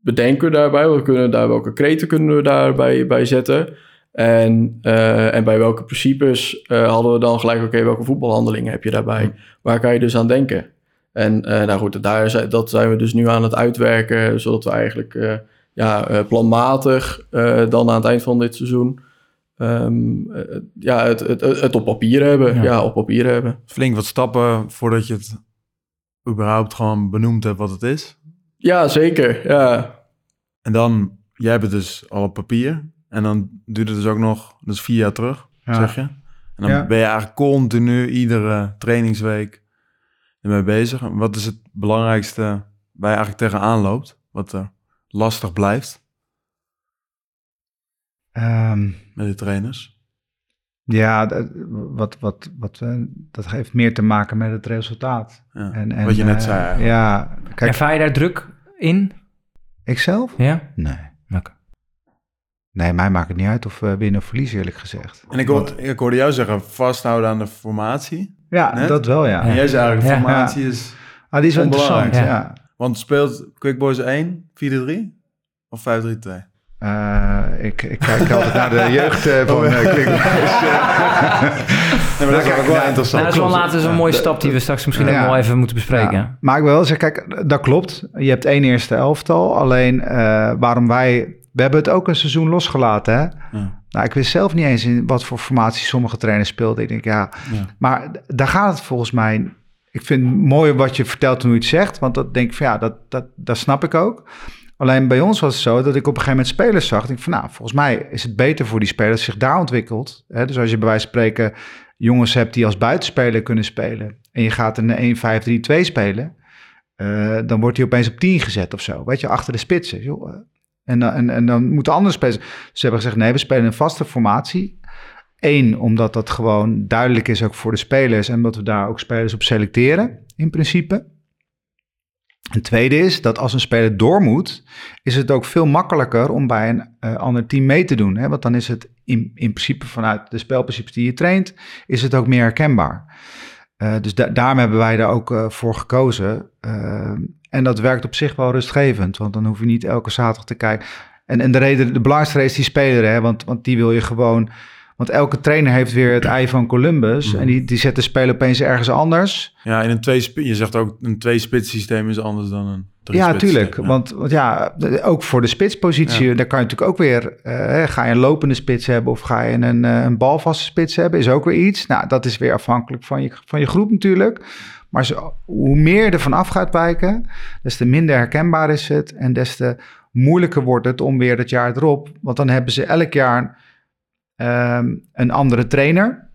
bedenken we daarbij? Wat kunnen we daar, welke kreten kunnen we daarbij bij zetten? En, eh, en bij welke principes eh, hadden we dan gelijk, oké, welke voetbalhandelingen heb je daarbij? Waar kan je dus aan denken? En eh, nou goed, daar, zijn- dat zijn we dus nu aan het uitwerken, zodat we eigenlijk ja, planmatig dan aan het eind van dit seizoen ehm, eh, ja, het, het, het op papier hebben. Ja. Ja, op papier hebben. Flink wat stappen voordat je het überhaupt gewoon benoemd hebt wat het is. Ja, zeker. Ja, En dan, jij hebt het dus al op papier. En dan duurt het dus ook nog, dus vier jaar terug, Ja. zeg je. En dan Ja. ben je eigenlijk continu, iedere trainingsweek ermee bezig. En wat is het belangrijkste waar je eigenlijk tegenaan loopt? Wat er lastig blijft Ehm, met de trainers? Ja, dat- wat, wat, wat, eh, dat heeft meer te maken met het resultaat. Ja. En, en, wat je net eh, zei eigenlijk. Ja, kijk, Ervaar je daar druk in? ikzelf? Ja? Nee. Oké. Nee, mij maakt het niet uit of we winnen of verliezen, eerlijk gezegd. En ik, hoor, ik hoorde jou zeggen, vasthouden aan de formatie. Ja, Net? dat wel, ja. En jij zei eigenlijk, Ja. formatie is... Ah, die is wel interessant, ja. ja. Want speelt Quick Boys 1, 4-3 of 5-3-2? Eh, ik, ik kijk [laughs] altijd naar de jeugd eh, van [laughs] uh. Nee, maar dat is ook wel nou, interessant. Nou, dat is wel later zo'n mooie stap die we straks misschien ook nog even moeten bespreken. Ja. Maar ik wil wel zeggen, kijk, dat klopt. Je hebt één eerste elftal. Alleen eh, waarom wij... We hebben het ook een seizoen losgelaten, hè? Ja. Nou, ik wist zelf niet eens in wat voor formatie sommige trainers speelden. Ik denk, ja, Ja. maar daar gaat het volgens mij. Ik vind het mooi wat je vertelt toen je het zegt, want dat denk ik van ja, dat, dat, dat snap ik ook. Alleen bij ons was het zo dat ik op een gegeven moment spelers zag. Ik van nou, volgens mij is het beter voor die spelers zich daar ontwikkelt. Hè? Dus als je bij wijze van spreken jongens hebt die als buitenspeler kunnen spelen en je gaat een 1-5-3-2 spelen, eh, dan wordt hij opeens op 10 gezet of zo. Weet je, achter de spitsen. Joh. eh. En, dan- en, en dan moeten andere spelers. Ze hebben gezegd: nee, we spelen een vaste formatie. Eén, omdat dat gewoon duidelijk is ook voor de spelers en omdat we daar ook spelers op selecteren, in principe. En tweede is dat als een speler door moet, is het ook veel makkelijker om bij een eh, ander team mee te doen. Hè? Want dan is het in, in principe vanuit de spelprincipes die je traint, is het ook meer herkenbaar. Eh, dus da- daarom hebben wij daar ook eh, voor gekozen. En dat werkt op zich wel rustgevend, want dan hoef je niet elke zaterdag te kijken. En, en de reden, de belangrijkste is die speler, hè? Want, want die wil je gewoon. Want elke trainer heeft weer het ei van Columbus. En die, die zet de speler opeens ergens anders. Ja, in een twee je zegt ook een twee-spits systeem is anders dan een drie ja, tuurlijk. Want, want ja, ook voor de spitspositie, Ja. daar kan je natuurlijk ook weer... eh, ga je een lopende spits hebben of ga je een, een balvaste spits hebben, is ook weer iets. Nou, dat is weer afhankelijk van je, van je groep natuurlijk. Maar zo, hoe meer je ervan af gaat wijken, des te minder herkenbaar is het... en des te moeilijker wordt het om weer het jaar erop... want dan hebben ze elk jaar ehm, een andere trainer...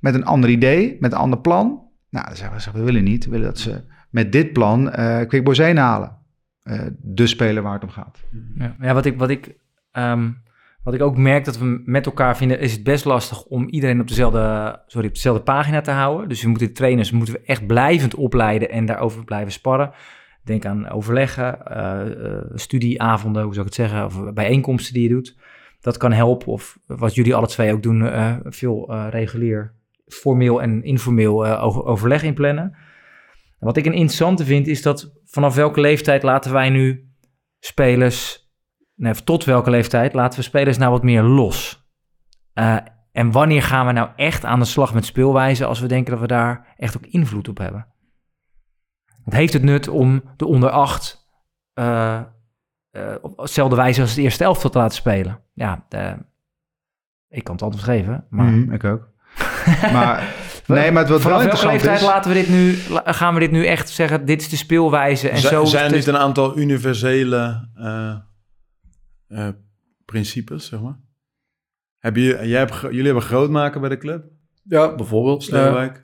met een ander idee, met een ander plan. Nou, dan zeggen we, we willen niet. We willen dat ze met dit plan eh Quick Boys 1 halen eh, de speler waar het om gaat. Ja, ja wat, ik, wat, ik, ehm, wat ik ook merk dat we met elkaar vinden, is het best lastig om iedereen op dezelfde, sorry, op dezelfde pagina te houden. Dus we moeten de trainers moeten we echt blijvend opleiden en daarover blijven sparren. Denk aan overleggen, eh, studieavonden, hoe zou ik het zeggen, of bijeenkomsten die je doet dat kan helpen. Of wat jullie alle twee ook doen, eh, veel eh, regulier, formeel en informeel eh, overleg inplannen. plannen. wat ik een interessante vind, is dat vanaf welke leeftijd laten wij nu spelers, nee, tot welke leeftijd laten we spelers nou wat meer los? en wanneer gaan we nou echt aan de slag met speelwijze als we denken dat we daar echt ook invloed op hebben? Het heeft het nut om de onder 8 eh, op dezelfde wijze als het eerste elftal te laten spelen. Ja, eh, ik kan het altijd geven. Maar... Mhm, ik ook. [laughs] maar, nee, maar het wordt wel interessant is... laten we dit nu, gaan we dit nu echt zeggen, dit is de speelwijze en Z zo... Zijn dit een aantal universele eh, principes, zeg maar? Heb je, jij hebt, jullie hebben groot maken bij de club? Ja, bijvoorbeeld. Sleurwijk.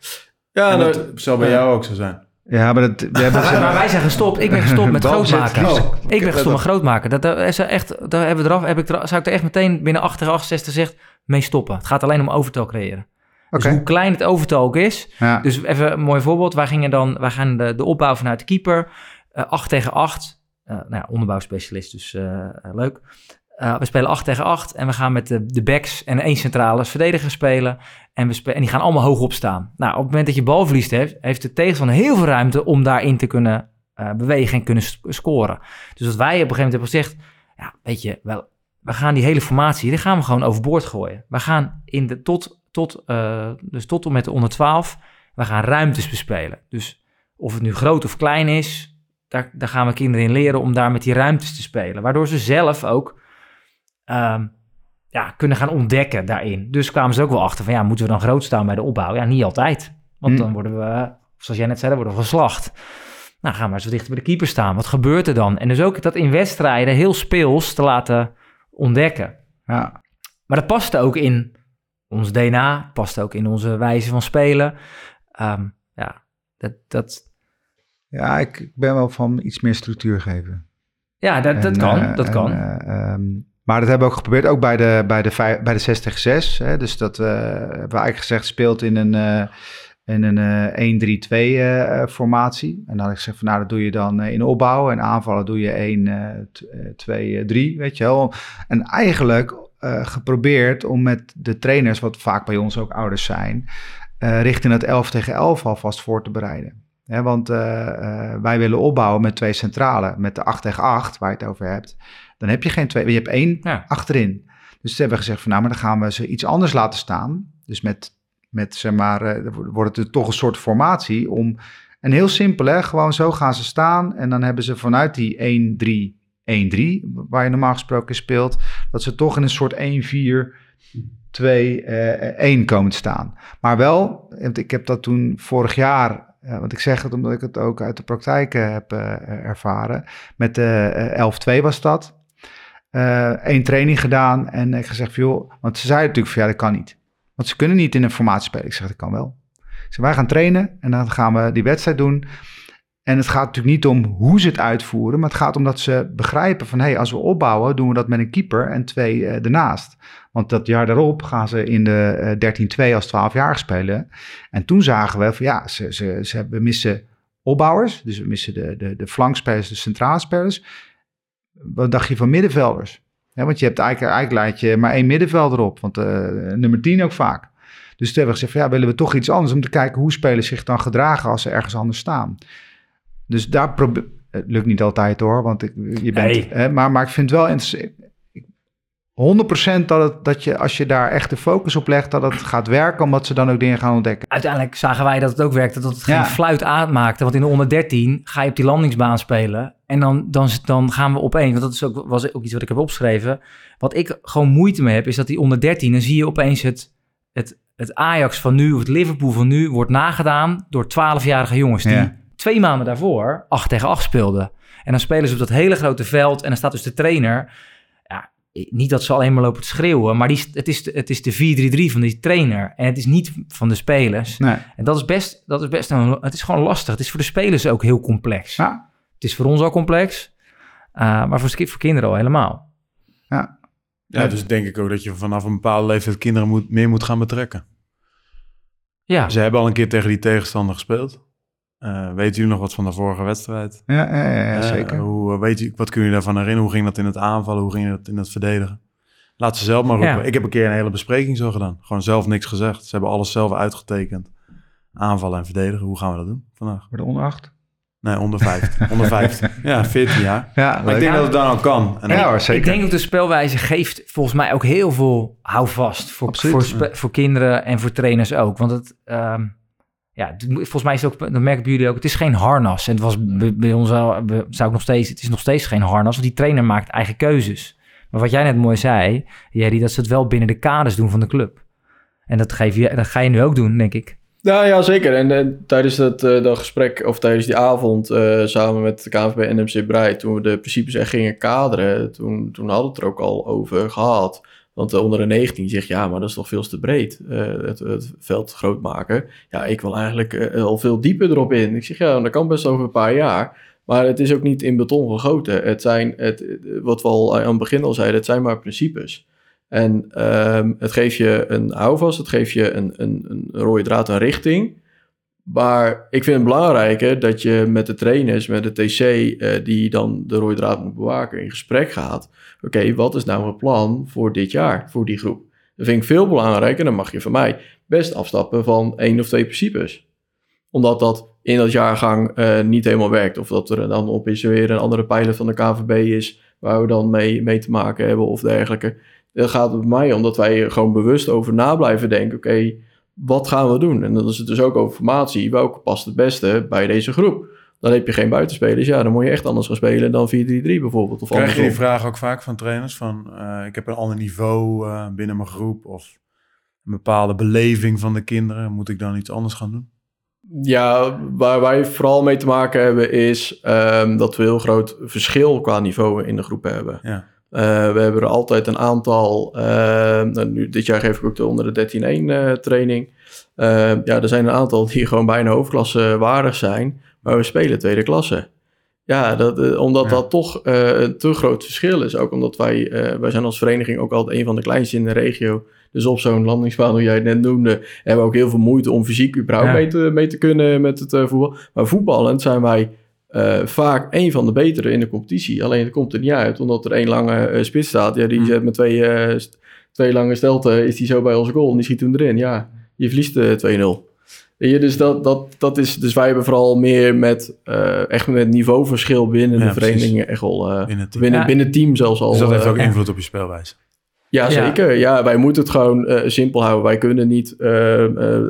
ja, en dat, dat zou bij jou ook zo zijn. Ja, maar dat, we hebben Maar, maar wij zijn gestopt. Ik ben gestopt met [laughs] grootmaken. Oh, ik ben gestopt met grootmaken. Dat, dat is echt, daar hebben we eraf, heb ik er, zou ik er echt meteen binnen 8 68 gezegd mee stoppen. Het gaat alleen om overtal creëren. Dus hoe klein het overtal ook is. Ja. Dus even een mooi voorbeeld. Wij gingen dan, wij gaan de, de opbouw vanuit de keeper. eh 8 tegen 8. Eh nou ja, onderbouwspecialist, dus eh, eh, leuk. Eh, we spelen 8 tegen 8 en we gaan met de, de backs en één centrale verdediger spelen. En, we en die gaan allemaal hoog opstaan. Nou, op het moment dat je balverlies heeft, heeft de tegenstander heel veel ruimte om daarin te kunnen eh, bewegen en kunnen scoren. Dus wat wij op een gegeven moment hebben gezegd, ja, weet je, wel, we gaan die hele formatie, die gaan we gewoon overboord gooien. We gaan in de, tot, tot, eh, dus tot en met de onder 12, we gaan ruimtes bespelen. Dus of het nu groot of klein is, daar, daar gaan we kinderen in leren om daar met die ruimtes te spelen. Waardoor ze zelf ook ehm, ja, kunnen gaan ontdekken daarin. Dus kwamen ze ook wel achter van ja, moeten we dan groot staan bij de opbouw? Ja, niet altijd. Want Hm. dan worden we, zoals jij net zei, dan worden we geslacht. Nou, gaan we eens wat dichter bij de keeper staan. Wat gebeurt er dan? En dus ook dat in wedstrijden heel speels te laten ontdekken. Ja. Maar dat paste ook in ons DNA, past ook in onze wijze van spelen. Ehm, ja, dat, dat, Ja, ik, ben wel van iets meer structuur geven. ja, dat, dat kan. eh, dat en, kan. eh, ehm, maar dat hebben we ook geprobeerd, ook bij de, bij de, bij de 6 tegen 6. Hè? Dus dat eh, hebben we eigenlijk gezegd, speelt in een, eh in een eh 1-3-2 eh, formatie. En dan had ik gezegd, van, nou, dat doe je dan in opbouw. En aanvallen doe je 1, eh, t- eh, 2, eh, 3, weet je wel. En eigenlijk geprobeerd om met de trainers, wat vaak bij ons ook ouders zijn, richting het 11 tegen 11 alvast voor te bereiden. Want eh, eh, wij willen opbouwen met twee centralen, met de 8 tegen 8, waar je het over hebt. Dan heb je geen twee, je hebt één Ja. achterin. Dus ze hebben gezegd van nou, maar dan gaan we ze iets anders laten staan. Dus met, met zeg maar, eh, wordt het toch een soort formatie om... En heel simpel hè, gewoon zo gaan ze staan. En dan hebben ze vanuit die 1-3-1-3, waar je normaal gesproken speelt... dat ze toch in een soort 1-4... 2, eh 1 komen te staan. Maar wel, want ik heb dat toen vorig jaar, eh, want ik zeg het omdat ik het ook uit de praktijk eh, heb eh, ervaren. Met de eh 11-2 was dat. Eén training gedaan en ik gezegd, van, joh, want ze zeiden natuurlijk van ja, dat kan niet. Want ze kunnen niet in een formatie spelen. Ik zeg, dat kan wel. Zeg, wij gaan trainen en dan gaan we die wedstrijd doen. En het gaat natuurlijk niet om hoe ze het uitvoeren, maar het gaat om dat ze begrijpen van, hé, hey, als we opbouwen, doen we dat met een keeper en twee eh, ernaast. Want dat jaar daarop gaan ze in de eh 13-2 als 12 jaar spelen. En toen zagen we van, ja, ze, ze, ze we missen opbouwers, dus we missen de, de, de flankspelers, de centrale spelers. Wat dacht je van middenvelders? Ja, want je hebt eigenlijk, eigenlijk laat je maar één middenvelder op, want uh, nummer 10 ook vaak. Dus toen hebben we gezegd van ja, willen we toch iets anders om te kijken hoe spelers zich dan gedragen als ze ergens anders staan. Dus daar probeer het lukt niet altijd hoor, want ik, je bent, Nee. hè, maar, maar ik vind het wel interessant. 100% dat, het, dat je als je daar echt de focus op legt, dat het gaat werken, omdat ze dan ook dingen gaan ontdekken. Uiteindelijk zagen wij dat het ook werkte, dat het geen Ja. fluit aanmaakte. Want in de onder 13 ga je op die landingsbaan spelen. En dan, dan, dan gaan we opeens, want dat is ook, was ook iets wat ik heb opgeschreven. Wat ik gewoon moeite mee heb, is dat die onder 13, dan zie je opeens het, het, het Ajax van nu, of het Liverpool van nu, wordt nagedaan door 12-jarige jongens die Ja. twee maanden daarvoor 8 tegen 8 speelden. En dan spelen ze op dat hele grote veld en dan staat dus de trainer. Niet dat ze alleen maar lopen te schreeuwen, maar die, het is, de- het is de 4-3-3 van die trainer. En het is niet van de spelers. Nee. En dat is best, dat is best een, het is gewoon lastig. Het is voor de spelers ook heel complex. Ja, Het is voor ons al complex, uh, maar voor, voor kinderen al helemaal. ja. Ja, dus denk ik ook dat je vanaf een bepaalde leeftijd kinderen moet, meer moet gaan betrekken. Ja, Ze hebben al een keer tegen die tegenstander gespeeld. Uh, weet u nog wat van de vorige wedstrijd? Ja, ja, ja, ja, Uh, zeker. hoe, weet u, wat kun je daarvan herinneren? Hoe ging dat in het aanvallen? Hoe ging dat in het verdedigen? Laat ze zelf maar roepen. Ja. Ik heb een keer een hele bespreking zo gedaan. Gewoon zelf niks gezegd. Ze hebben alles zelf uitgetekend. Aanvallen en verdedigen. Hoe gaan we dat doen vandaag? Voor de onder 8? Nee, onder 15. [laughs] onder 15. Ja, 14 jaar. Ja, Maar ik denk dat het dan ook kan. En Ja hoor, zeker. ik denk ook de spelwijze geeft volgens mij ook heel veel houvast voor, voor, voor kinderen en voor trainers ook. Want het, ehm, ja, volgens mij is het ook, dat merken jullie ook, het is geen harnas. En het was bij, bij ons zou ik nog steeds, het is nog steeds geen harnas, want die trainer maakt eigen keuzes. Maar wat jij net mooi zei, Jerry, dat ze het wel binnen de kaders doen van de club. En dat, geef je, dat ga je nu ook doen, denk ik. Nou ja, zeker. En, tijdens dat, eh, dat gesprek, of tijdens die avond, eh, samen met de KNVB en NMC Brei, toen we de principes echt gingen kaderen, toen, toen hadden we het er ook al over gehad. Want onder de 19 zegt, ja, maar dat is toch veel te breed, eh, het, het veld groot maken. Ja, ik wil eigenlijk eh, al veel dieper erop in. Ik zeg, ja, dat kan best over een paar jaar. Maar het is ook niet in beton gegoten. Het zijn, het, wat we al aan het begin al zeiden, het zijn maar principes. En ehm, het geeft je een houvast, het geeft je een, een, een rode draad, een richting. Maar ik vind het belangrijker dat je met de trainers, met de TC, eh, die dan de rode draad moet bewaken, in gesprek gaat. Oké, wat is nou het plan voor dit jaar, voor die groep? Dat vind ik veel belangrijker. Dan mag je van mij best afstappen van één of twee principes. Omdat dat in dat jaargang eh, niet helemaal werkt. Of dat er dan opeens weer een andere pijler van de KVB is, waar we dan mee, mee te maken hebben of dergelijke. Dan gaat het mij om dat wij er gewoon bewust over na blijven denken. Oké, wat gaan we doen? En dan is het dus ook over formatie. Welke past het beste bij deze groep? dan heb je geen buitenspelers. Ja, dan moet je echt anders gaan spelen dan 4-3-3 bijvoorbeeld. Of Krijg je die vraag ook vaak van trainers? Van, eh, ik heb een ander niveau eh, binnen mijn groep of een bepaalde beleving van de kinderen. Moet ik dan iets anders gaan doen? Ja, waar wij vooral mee te maken hebben is ehm, dat we heel groot verschil qua niveau in de groepen hebben. Ja. Eh, we hebben er altijd een aantal. eh, nou, nu, dit jaar geef ik ook de onder de 13-1 eh, training. Ja, er zijn een aantal die [laughs] gewoon bijna hoofdklasse waardig zijn, maar we spelen tweede klasse. Ja, dat, omdat Ja. dat toch een te groot verschil is. Ook omdat wij, wij zijn als vereniging ook altijd een van de kleinste in de regio. Dus op zo'n landingsbaan, hoe jij het net noemde, hebben we ook heel veel moeite om fysiek überhaupt Ja. mee, te, mee te kunnen met het eh, voetbal. Maar voetballend zijn wij eh, vaak een van de betere in de competitie. Alleen het komt er niet uit, omdat er één lange eh, spits staat. Ja, die Hmm. zet met twee, eh, twee lange stelten, is die zo bij onze goal en die schiet hem erin. Ja, je verliest eh 2-0. Weet je, dus, dat, dat, dat is, dus wij hebben vooral meer met, eh, echt met niveauverschil binnen Ja, de verenigingen echt al, eh, Binnen het team. binnen, Ja. binnen team zelfs al. Dus dat heeft ook ja. invloed op je speelwijze. ja, Ja. zeker. Ja, wij moeten het gewoon eh, simpel houden. Wij kunnen niet eh, eh,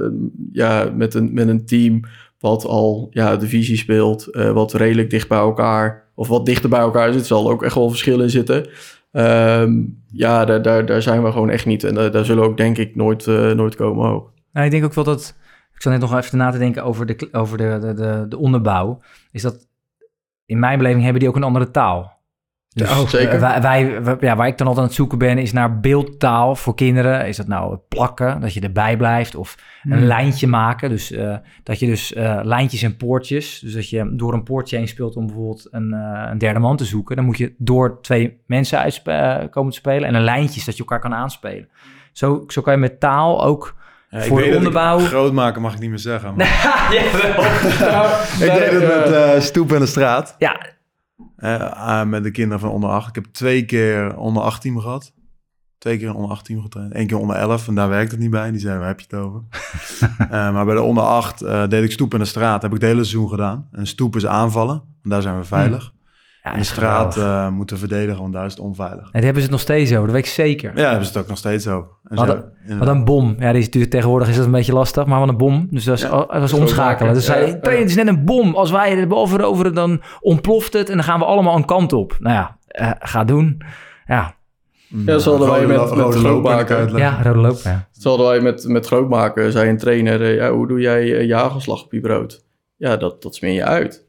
ja, met, een, met een team wat al ja, divisie speelt, eh, wat redelijk dicht bij elkaar, of wat dichter bij elkaar zit, zal ook echt wel verschil in zitten. Ehm, ja, daar, daar, daar zijn we gewoon echt niet. En daar, zullen we ook denk ik nooit, eh, nooit komen ook. Nou, ik denk ook wel dat. Ik zat net nog even na te denken over de, over de, de, de, de onderbouw. Is dat. In mijn beleving hebben die ook een andere taal. Dus Ja, zeker. Wij, wij, ja, waar ik dan altijd aan het zoeken ben, is naar beeldtaal voor kinderen. Is dat nou plakken, dat je erbij blijft, of een Hmm. lijntje maken. Dus eh, dat je dus eh, lijntjes en poortjes. Dus dat je door een poortje heen speelt om bijvoorbeeld een, eh, een derde man te zoeken. Dan moet je door twee mensen eh, komen te spelen. En een lijntje is dat je elkaar kan aanspelen. Zo, zo kan je met taal ook Ja, Voor weet de dat ik onderbouw- Groot maken mag ik niet meer zeggen. Maar [laughs] Jawel. [laughs] ik deed het Ja. met eh, stoep en de straat. Ja, Eh, met de kinderen van onder 8. Ik heb twee keer onder 8 team gehad. Twee keer onder 8 team getraind. Eén keer onder 11 en daar werkt het niet bij. Die zeiden, waar heb je het over? [laughs] Eh, maar bij de onder 8 eh, deed ik stoep in de straat. Heb ik het hele seizoen gedaan. En stoep is aanvallen, want daar zijn we veilig. Ja en de straat eh, moeten verdedigen, want daar is het onveilig. Nee, daar hebben ze het nog steeds over, dat weet ik zeker. Ja, hebben ze het ook nog steeds over. En Wat zo- een-. Wat een bom. Ja, die is natuurlijk tegenwoordig is dat een beetje lastig, maar wat een bom. Dus dat is, Ja, dat is groot omschakelen. Dus Ja, "Trainer, het is net een bom. Als wij er boven veroveren, dan ontploft het en dan gaan we allemaal een kant op. Nou ja, eh, ga doen. Ja, Ja, zo hadden wij met- met grootmaken. uitleggen. ja rode loop. Ja. Zo hadden wij met, met grootmaken, zei een trainer, eh, ja, hoe doe jij je hagelslag op je brood? Ja, dat, dat smeer je uit.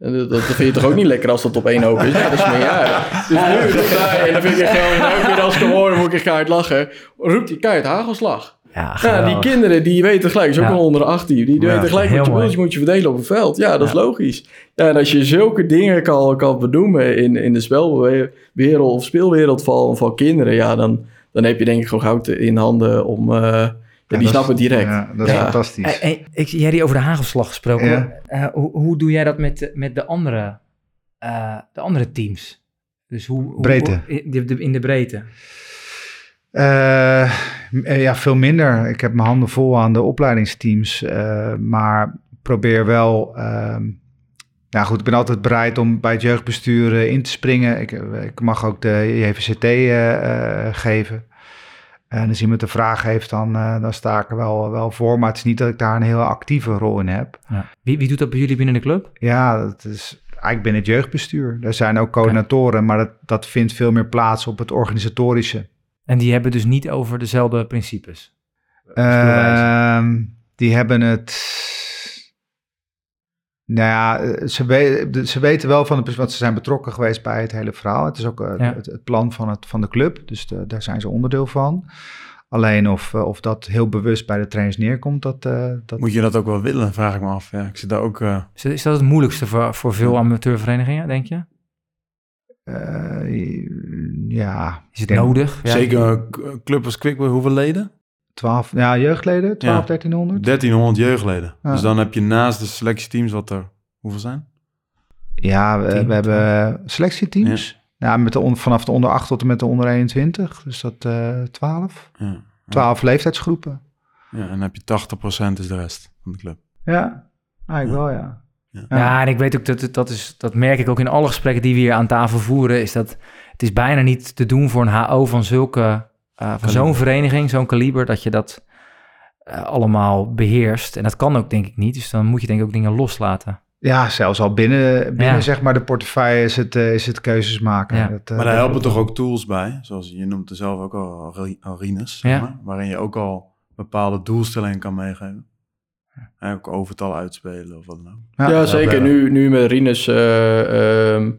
En dat, dat vind je toch ook niet lekker als dat op één hoop is? Ja, dat je uit. Dus nu, dat, en dan vind ik gewoon, elke keer als ik hem hoor, moet ik keihard lachen. Roept hij keihard hagelslag. Ja, Ja, die kinderen, die weten gelijk, is ook Ja. al onder de 18, die, die Ja, weten gelijk wat je broodjes moet je verdelen op het veld. Ja, dat is logisch. Ja, en als je zulke dingen kan, kan benoemen in, in de spelwereld of speelwereld van, van kinderen, ja, dan, dan heb je denk ik gewoon goud in handen om... eh, ja, die snappen het direct. Ja, dat is Ja. fantastisch. Ik, jij die over de hagelslag gesproken. Ja. Eh, hoe, hoe doe jij dat met, de- met de, andere, eh, de andere teams? Dus hoe, hoe- Breedte. hoe- in, de, de- in de breedte. Eh, ja, veel minder. Ik heb mijn handen vol aan de opleidingsteams. eh, maar probeer wel. ehm, ja, goed, ik ben altijd bereid om bij het jeugdbestuur in te springen. Ik, ik mag ook de JVCT eh, eh, geven. En als iemand een vraag heeft, dan, eh, dan sta ik er wel, wel voor. Maar het is niet dat ik daar een heel actieve rol in heb. Ja. Wie, wie doet dat bij jullie binnen de club? Ja, dat is eigenlijk binnen het jeugdbestuur. Er zijn ook coördinatoren, maar dat, dat vindt veel meer plaats op het organisatorische. En die hebben dus niet over dezelfde principes. Ehm, die hebben het. Nou ja, eh, ze, we- ze weten wel van het, want ze zijn betrokken geweest bij het hele verhaal. Het is ook eh, Ja. het, het plan van, het, van de club, dus de- daar zijn ze onderdeel van. Alleen of, eh, of dat heel bewust bij de trainers neerkomt, dat, eh, dat Moet je dat ook wel willen, vraag ik me af. Ja, ik zit daar ook... eh, Is, is dat het moeilijkste voor, voor veel amateurverenigingen, denk je? eh, ja, Is het denk- nodig? Zeker een club als Quickboy, hoeveel leden? 12, ja, jeugdleden, 12, Ja. 1300. 1300 jeugdleden. Ja. Dus dan heb je naast de selectieteams wat er... Hoeveel zijn? Ja, we, hebben selectieteams. Ja, met de on- vanaf de onder 8 tot en met de onder 21. Dus dat eh 12. Ja. 12 leeftijdsgroepen. ja, en dan heb je 80% is de rest van de club. Ja, eigenlijk wel, ja. Ja, en ik weet ook dat het- dat is, dat merk ik ook in alle gesprekken die we hier aan tafel voeren, is dat het is bijna niet te doen voor een HO van zulke, eh, van zo'n vereniging, zo'n kaliber, dat je dat eh, allemaal beheerst. En dat kan ook denk ik niet, dus dan moet je denk ik ook dingen loslaten. Ja, zelfs al binnen, binnen Ja. zeg maar de portefeuille is het, eh, is het keuzes maken. Ja. Dat, eh, Maar daar dat- helpen toch ook tools bij, zoals je noemt er zelf ook al ari- arenas, zeg Ja. maar, waarin je ook al bepaalde doelstellingen kan meegeven. En ook overtal uitspelen of wat dan ook. Ja, Ja, zeker. Nu, nu met Rinus, eh, ehm, ehm,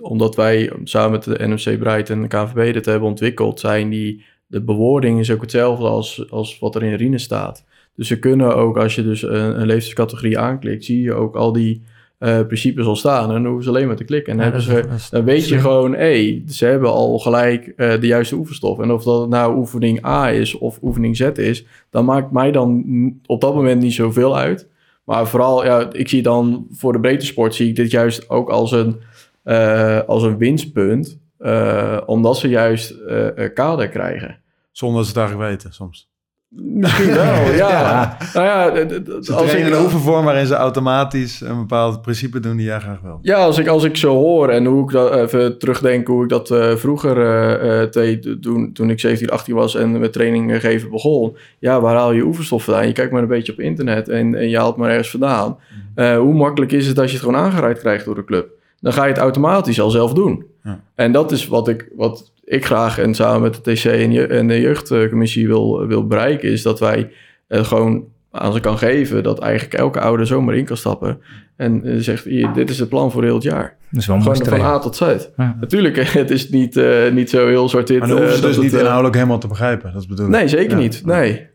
omdat wij samen met de NMC Breit en de KVB dit hebben ontwikkeld, zijn die, de bewoording is ook hetzelfde als, als wat er in Rinus staat. Dus ze kunnen ook, als je dus een, een leeftijdscategorie aanklikt, zie je ook al die eh, principes al staan. En dan hoeven ze alleen maar te klikken. En Ja, hebben ze, is- dan weet je slim. gewoon, hé, ze hebben al gelijk eh, de juiste oefenstof. En of dat nou oefening A is of oefening Z is, dan maakt mij dan op dat moment niet zoveel uit. Maar vooral, ja, ik zie dan voor de breedte sport zie ik dit juist ook als een, eh, als een winstpunt. eh, omdat ze juist eh, eh, kader krijgen. Zonder dat ze het eigenlijk weten soms. Misschien wel, [laughs] ja. Ja. Nou ja, d- d- d- Ze als trainen ik, een oefenvorm waarin ze automatisch een bepaald principe doen die jij graag wil. Ja, als ik, als ik zo hoor en hoe ik dat even terugdenk hoe ik dat eh, vroeger eh, eh, deed toen, toen ik 17, 18 was en met training eh, geven begon. Ja, waar haal je oefenstof vandaan? Je kijkt maar een beetje op internet en, en je haalt maar ergens vandaan. Eh, hoe makkelijk is het als je het gewoon aangereikt krijgt door de club? Dan ga je het automatisch al zelf doen. Ja. En dat is wat ik, wat ik graag en samen met de TC en, je, en de jeugdcommissie wil, wil bereiken, is dat wij eh, gewoon aan ze kan geven dat eigenlijk elke ouder zomaar in kan stappen. En eh, zegt, hier, dit is het plan voor heel het jaar. Dat is wel Gewoon van. A tot Z. Ja. Natuurlijk, [laughs] het is niet, eh, niet zo heel zwart-wit. Maar dan hoeven ze dus niet het, inhoudelijk helemaal te begrijpen. Dat is bedoeld. Nee, zeker Ja. niet. Nee.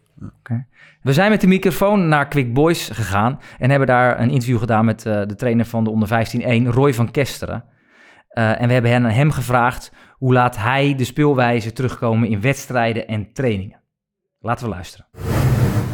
We zijn met de microfoon naar Quick Boys gegaan en hebben daar een interview gedaan met eh, de trainer van de onder 15-1, Roy van Kesteren. Eh, en we hebben hen, hem gevraagd hoe laat hij de speelwijze terugkomen in wedstrijden en trainingen. Laten we luisteren.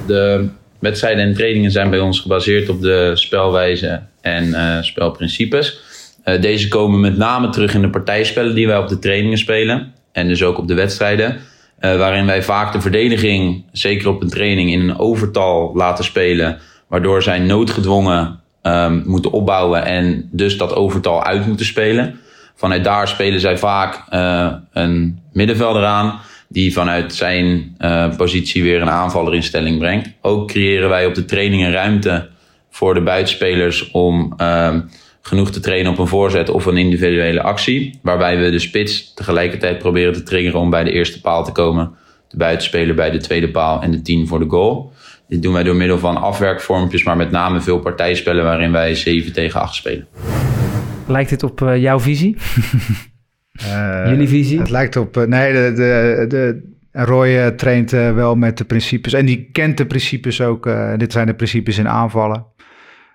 De wedstrijden en trainingen zijn bij ons gebaseerd op de spelwijze en eh, spelprincipes. Deze komen met name terug in de partijspellen die wij op de trainingen spelen. En dus ook op de wedstrijden. Eh, waarin wij vaak de verdediging, zeker op een training, in een overtal laten spelen. Waardoor zij noodgedwongen ehm, moeten opbouwen en dus dat overtal uit moeten spelen. Vanuit daar spelen zij vaak eh, een middenvelder aan die vanuit zijn eh, positie weer een aanvaller in stelling brengt. Ook creëren wij op de trainingen ruimte voor de buitenspelers om ehm, genoeg te trainen op een voorzet of een individuele actie. Waarbij we de spits tegelijkertijd proberen te triggeren om bij de eerste paal te komen. De buitenspeler bij de tweede paal en de 10 voor de goal. Dit doen wij door middel van afwerkvormpjes, maar met name veel partijspellen waarin wij 7 tegen 8 spelen. Lijkt dit op eh, jouw visie? [laughs] Eh, Jullie visie? Het lijkt op... eh, nee, de, de, de, Roy traint wel met de principes. En die kent de principes ook. eh, dit zijn de principes in aanvallen.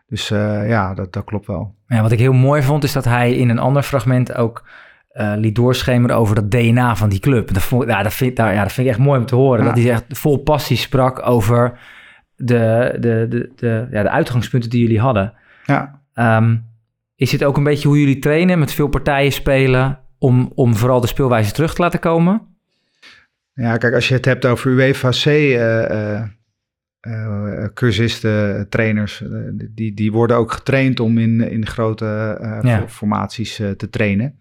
Dus eh, ja, dat, dat klopt wel. Ja, wat ik heel mooi vond is dat hij in een ander fragment ook eh, liet doorschemeren over dat DNA van die club. Dat, vond, ja, dat, vind, nou, ja, dat vind ik echt mooi om te horen. Ja. Dat hij echt vol passie sprak over de, de, de, de, ja, de uitgangspunten die jullie hadden. Ja, Ehm, is dit ook een beetje hoe jullie trainen, met veel partijen spelen, om, om vooral de speelwijze terug te laten komen? Ja, kijk, als je het hebt over UEFA-C, eh, eh, eh, cursisten, trainers, eh, die, die worden ook getraind om in, in grote Ja. formaties te trainen.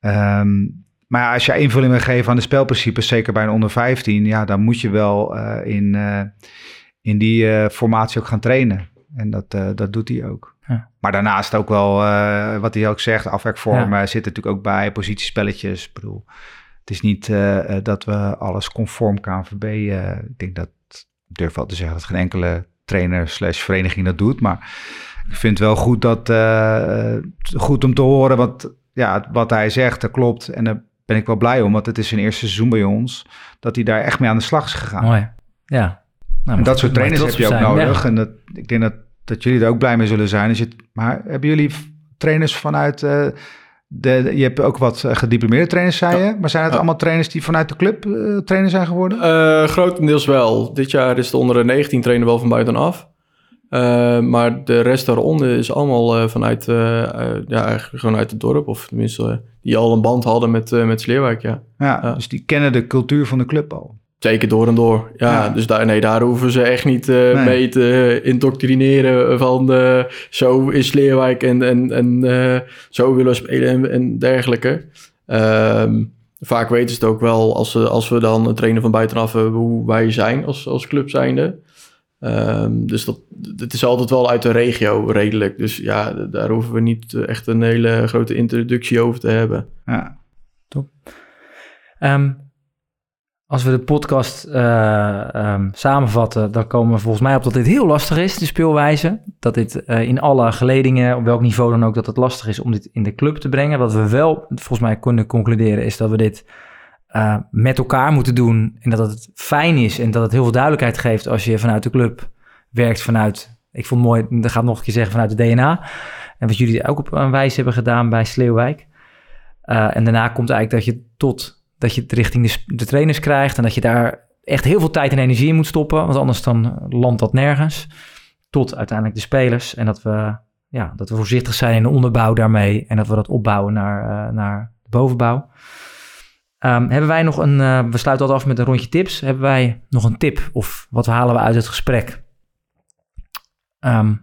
Ehm, maar ja, als je invulling wil geven aan de spelprincipes, zeker bij een onder 15, ja, dan moet je wel in, in die formatie ook gaan trainen. En dat, dat doet hij ook. Ja. Maar daarnaast ook wel, wat hij ook zegt, afwerkvormen zit natuurlijk ook bij, positiespelletjes. Ik bedoel, het is niet dat we alles conform KNVB, ik denk dat, durf wel te zeggen dat geen enkele trainer slash vereniging dat doet. Maar ik vind wel goed, dat, eh, eh, goed om te horen wat, ja, wat hij zegt, dat klopt. En daar ben ik wel blij om, want het is zijn eerste seizoen bij ons, dat hij daar echt mee aan de slag is gegaan. Mooi. Ja. Nou, En dat soort trainers heb je ook zijn. nodig. Ja. En dat, ik denk dat, dat jullie er ook blij mee zullen zijn. Als je het- maar hebben jullie trainers vanuit... eh, de, je hebt ook wat eh, gediplomeerde trainers, zei je. Maar zijn het Ja. allemaal trainers die vanuit de club eh, trainer zijn geworden? Eh, grotendeels wel. Dit jaar is de onder de 19 trainen wel van buitenaf. Eh, maar de rest daaronder is allemaal vanuit, ja, eigenlijk gewoon uit het dorp. Of tenminste, die al een band hadden met, met Sleerwijk, ja, ja. dus die kennen de cultuur van de club al. Zeker door en door. Ja, Ja. dus daar, nee, daar hoeven ze echt niet eh, Nee. mee te indoctrineren van eh, zo is Leerwijk en, en, en eh, zo willen we spelen en, en dergelijke. Ehm, vaak weten ze het ook wel als, ze, als we dan een trainer van buitenaf hebben hoe wij zijn als, als club zijnde. Ehm, dus dat, het is altijd wel uit de regio redelijk. Dus ja, daar hoeven we niet eh, echt een hele grote introductie over te hebben. Ja. Ehm, als we de podcast eh, ehm, samenvatten, dan komen we volgens mij op dat dit heel lastig is, de speelwijze. Dat dit eh, in alle geledingen, op welk niveau dan ook, dat het lastig is om dit in de club te brengen. Wat we wel volgens mij kunnen concluderen is dat we dit eh, met elkaar moeten doen. En dat het fijn is en dat het heel veel duidelijkheid geeft als je vanuit de club werkt vanuit, ik vond het mooi, dat gaat nog een keer zeggen, vanuit de DNA. En wat jullie ook op een wijze hebben gedaan bij Sleeuwwijk. En daarna komt eigenlijk dat je tot dat je het richting de, de trainers krijgt en dat je daar echt heel veel tijd en energie in moet stoppen, want anders dan landt dat nergens. Tot uiteindelijk de spelers en dat we, ja, dat we voorzichtig zijn in de onderbouw daarmee en dat we dat opbouwen naar, eh, naar de bovenbouw. Ehm, hebben wij nog een, eh, we sluiten altijd af met een rondje tips. Hebben wij nog een tip of wat halen we uit het gesprek? Ehm,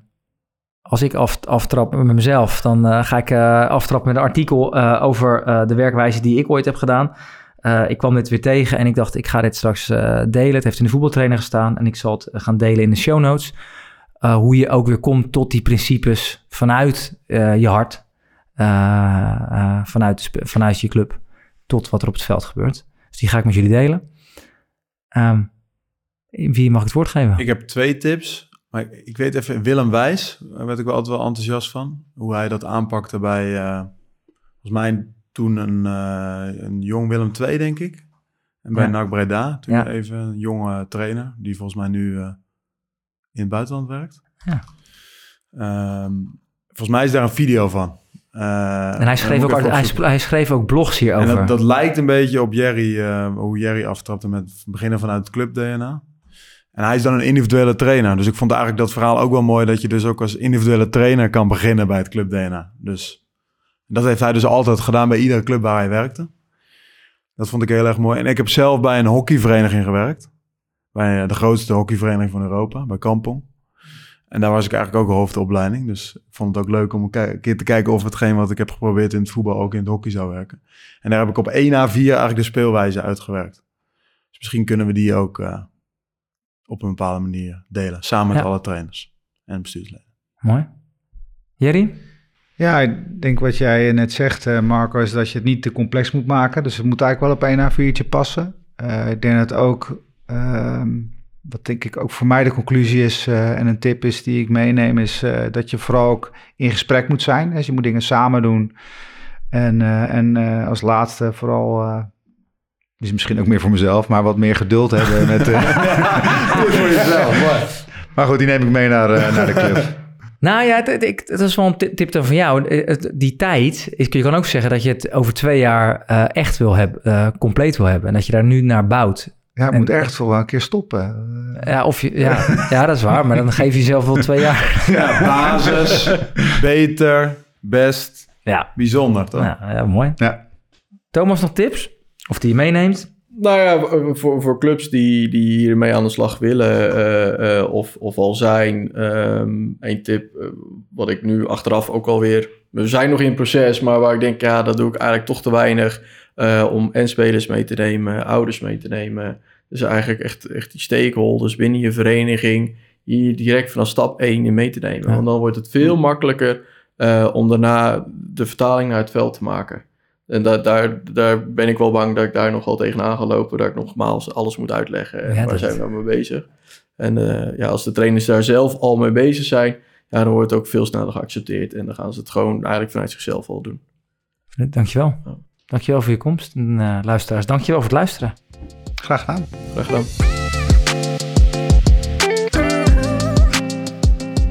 als ik af, aftrap met mezelf, dan eh, ga ik eh, aftrappen met een artikel over de werkwijze die ik ooit heb gedaan. Eh, ik kwam dit weer tegen en ik dacht, ik ga dit straks eh, delen. Het heeft in de voetbaltrainer gestaan en ik zal het eh, gaan delen in de show notes. Hoe je ook weer komt tot die principes vanuit je hart, vanuit, vanuit je club, tot wat er op het veld gebeurt. Dus die ga ik met jullie delen. Ehm, wie mag ik het woord geven? Ik heb twee tips. Maar ik, ik weet even, Willem Wijs, daar werd ik wel altijd wel enthousiast van. Hoe hij dat aanpakte bij, volgens mij toen een, eh, een jong Willem II, denk ik. En bij Ja. NAC Breda, toen Ja. even een jonge trainer, die volgens mij nu eh, in het buitenland werkt. Ja. Ehm, volgens mij is daar een video van. Eh, en hij schreef, ook, hij, schreef ook blogs En hierover. dat, dat lijkt een beetje op Jerry, hoe Jerry aftrapte met beginnen vanuit het club DNA. En hij is dan een individuele trainer. Dus ik vond eigenlijk dat verhaal ook wel mooi dat je dus ook als individuele trainer kan beginnen bij het club DNA. Dus dat heeft hij dus altijd gedaan bij iedere club waar hij werkte. Dat vond ik heel erg mooi. En ik heb zelf bij een hockeyvereniging gewerkt. Bij eh, de grootste hockeyvereniging van Europa, bij Kampong. En daar was ik eigenlijk ook hoofdopleiding. Dus ik vond het ook leuk om een keer te kijken of hetgeen wat ik heb geprobeerd in het voetbal ook in het hockey zou werken. En daar heb ik op 1 A4 eigenlijk de speelwijze uitgewerkt. Dus misschien kunnen we die ook eh, op een bepaalde manier delen. Samen met Ja. alle trainers en bestuursleden. Mooi. Jerry? Ja, ik denk wat jij net zegt, eh, Marco, is dat je het niet te complex moet maken. Dus het moet eigenlijk wel op één A4'tje passen. Eh, ik denk dat ook, ehm, wat denk ik ook voor mij de conclusie is eh, en een tip is die ik meeneem, is dat je vooral ook in gesprek moet zijn. Dus je moet dingen samen doen. En, en als laatste vooral, is misschien ook meer voor mezelf, maar wat meer geduld hebben met... [laughs] [laughs] voor jezelf, Maar goed, die neem ik mee naar, naar de club. Nou ja, het, is wel een ti- tip dan van jou. Eh, Die tijd, is, je kan ook zeggen dat je het over twee jaar eh, echt wil hebben, eh, compleet wil hebben. En dat je daar nu naar bouwt. Ja, het En- moet echt wel een keer stoppen. Ja, of je, ja, [laughs] ja, dat is waar. Maar dan geef je jezelf wel twee jaar. [laughs] Ja, basis, beter, best, Ja, bijzonder, toch? nou, ja mooi. Ja. Thomas, nog tips? Of die je meeneemt? Nou ja, voor, voor clubs die, die hiermee aan de slag willen eh, eh, of, of al zijn, ehm een tip eh, wat ik nu achteraf ook alweer... We zijn nog in proces, maar waar ik denk, ja, dat doe ik eigenlijk toch te weinig om en spelers mee te nemen, ouders mee te nemen. Dus eigenlijk echt, echt die stakeholders binnen je vereniging hier direct vanaf stap 1 in mee te nemen. Ja. Want dan wordt het veel makkelijker om daarna de vertaling naar het veld te maken. En da daar, daar ben ik wel bang dat ik daar nog wel tegenaan ga lopen. Dat ik nogmaals alles moet uitleggen. En Ja, waar dat- zijn we nou mee bezig? En eh, ja, als de trainers daar zelf al mee bezig zijn... Ja, dan wordt het ook veel sneller geaccepteerd. En dan gaan ze het gewoon eigenlijk vanuit zichzelf al doen. Dankjewel. Ja. Dankjewel voor je komst. En eh, luisteraars, dankjewel voor het luisteren. Graag gedaan. Graag gedaan.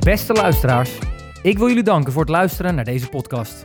Beste luisteraars, ik wil jullie danken voor het luisteren naar deze podcast.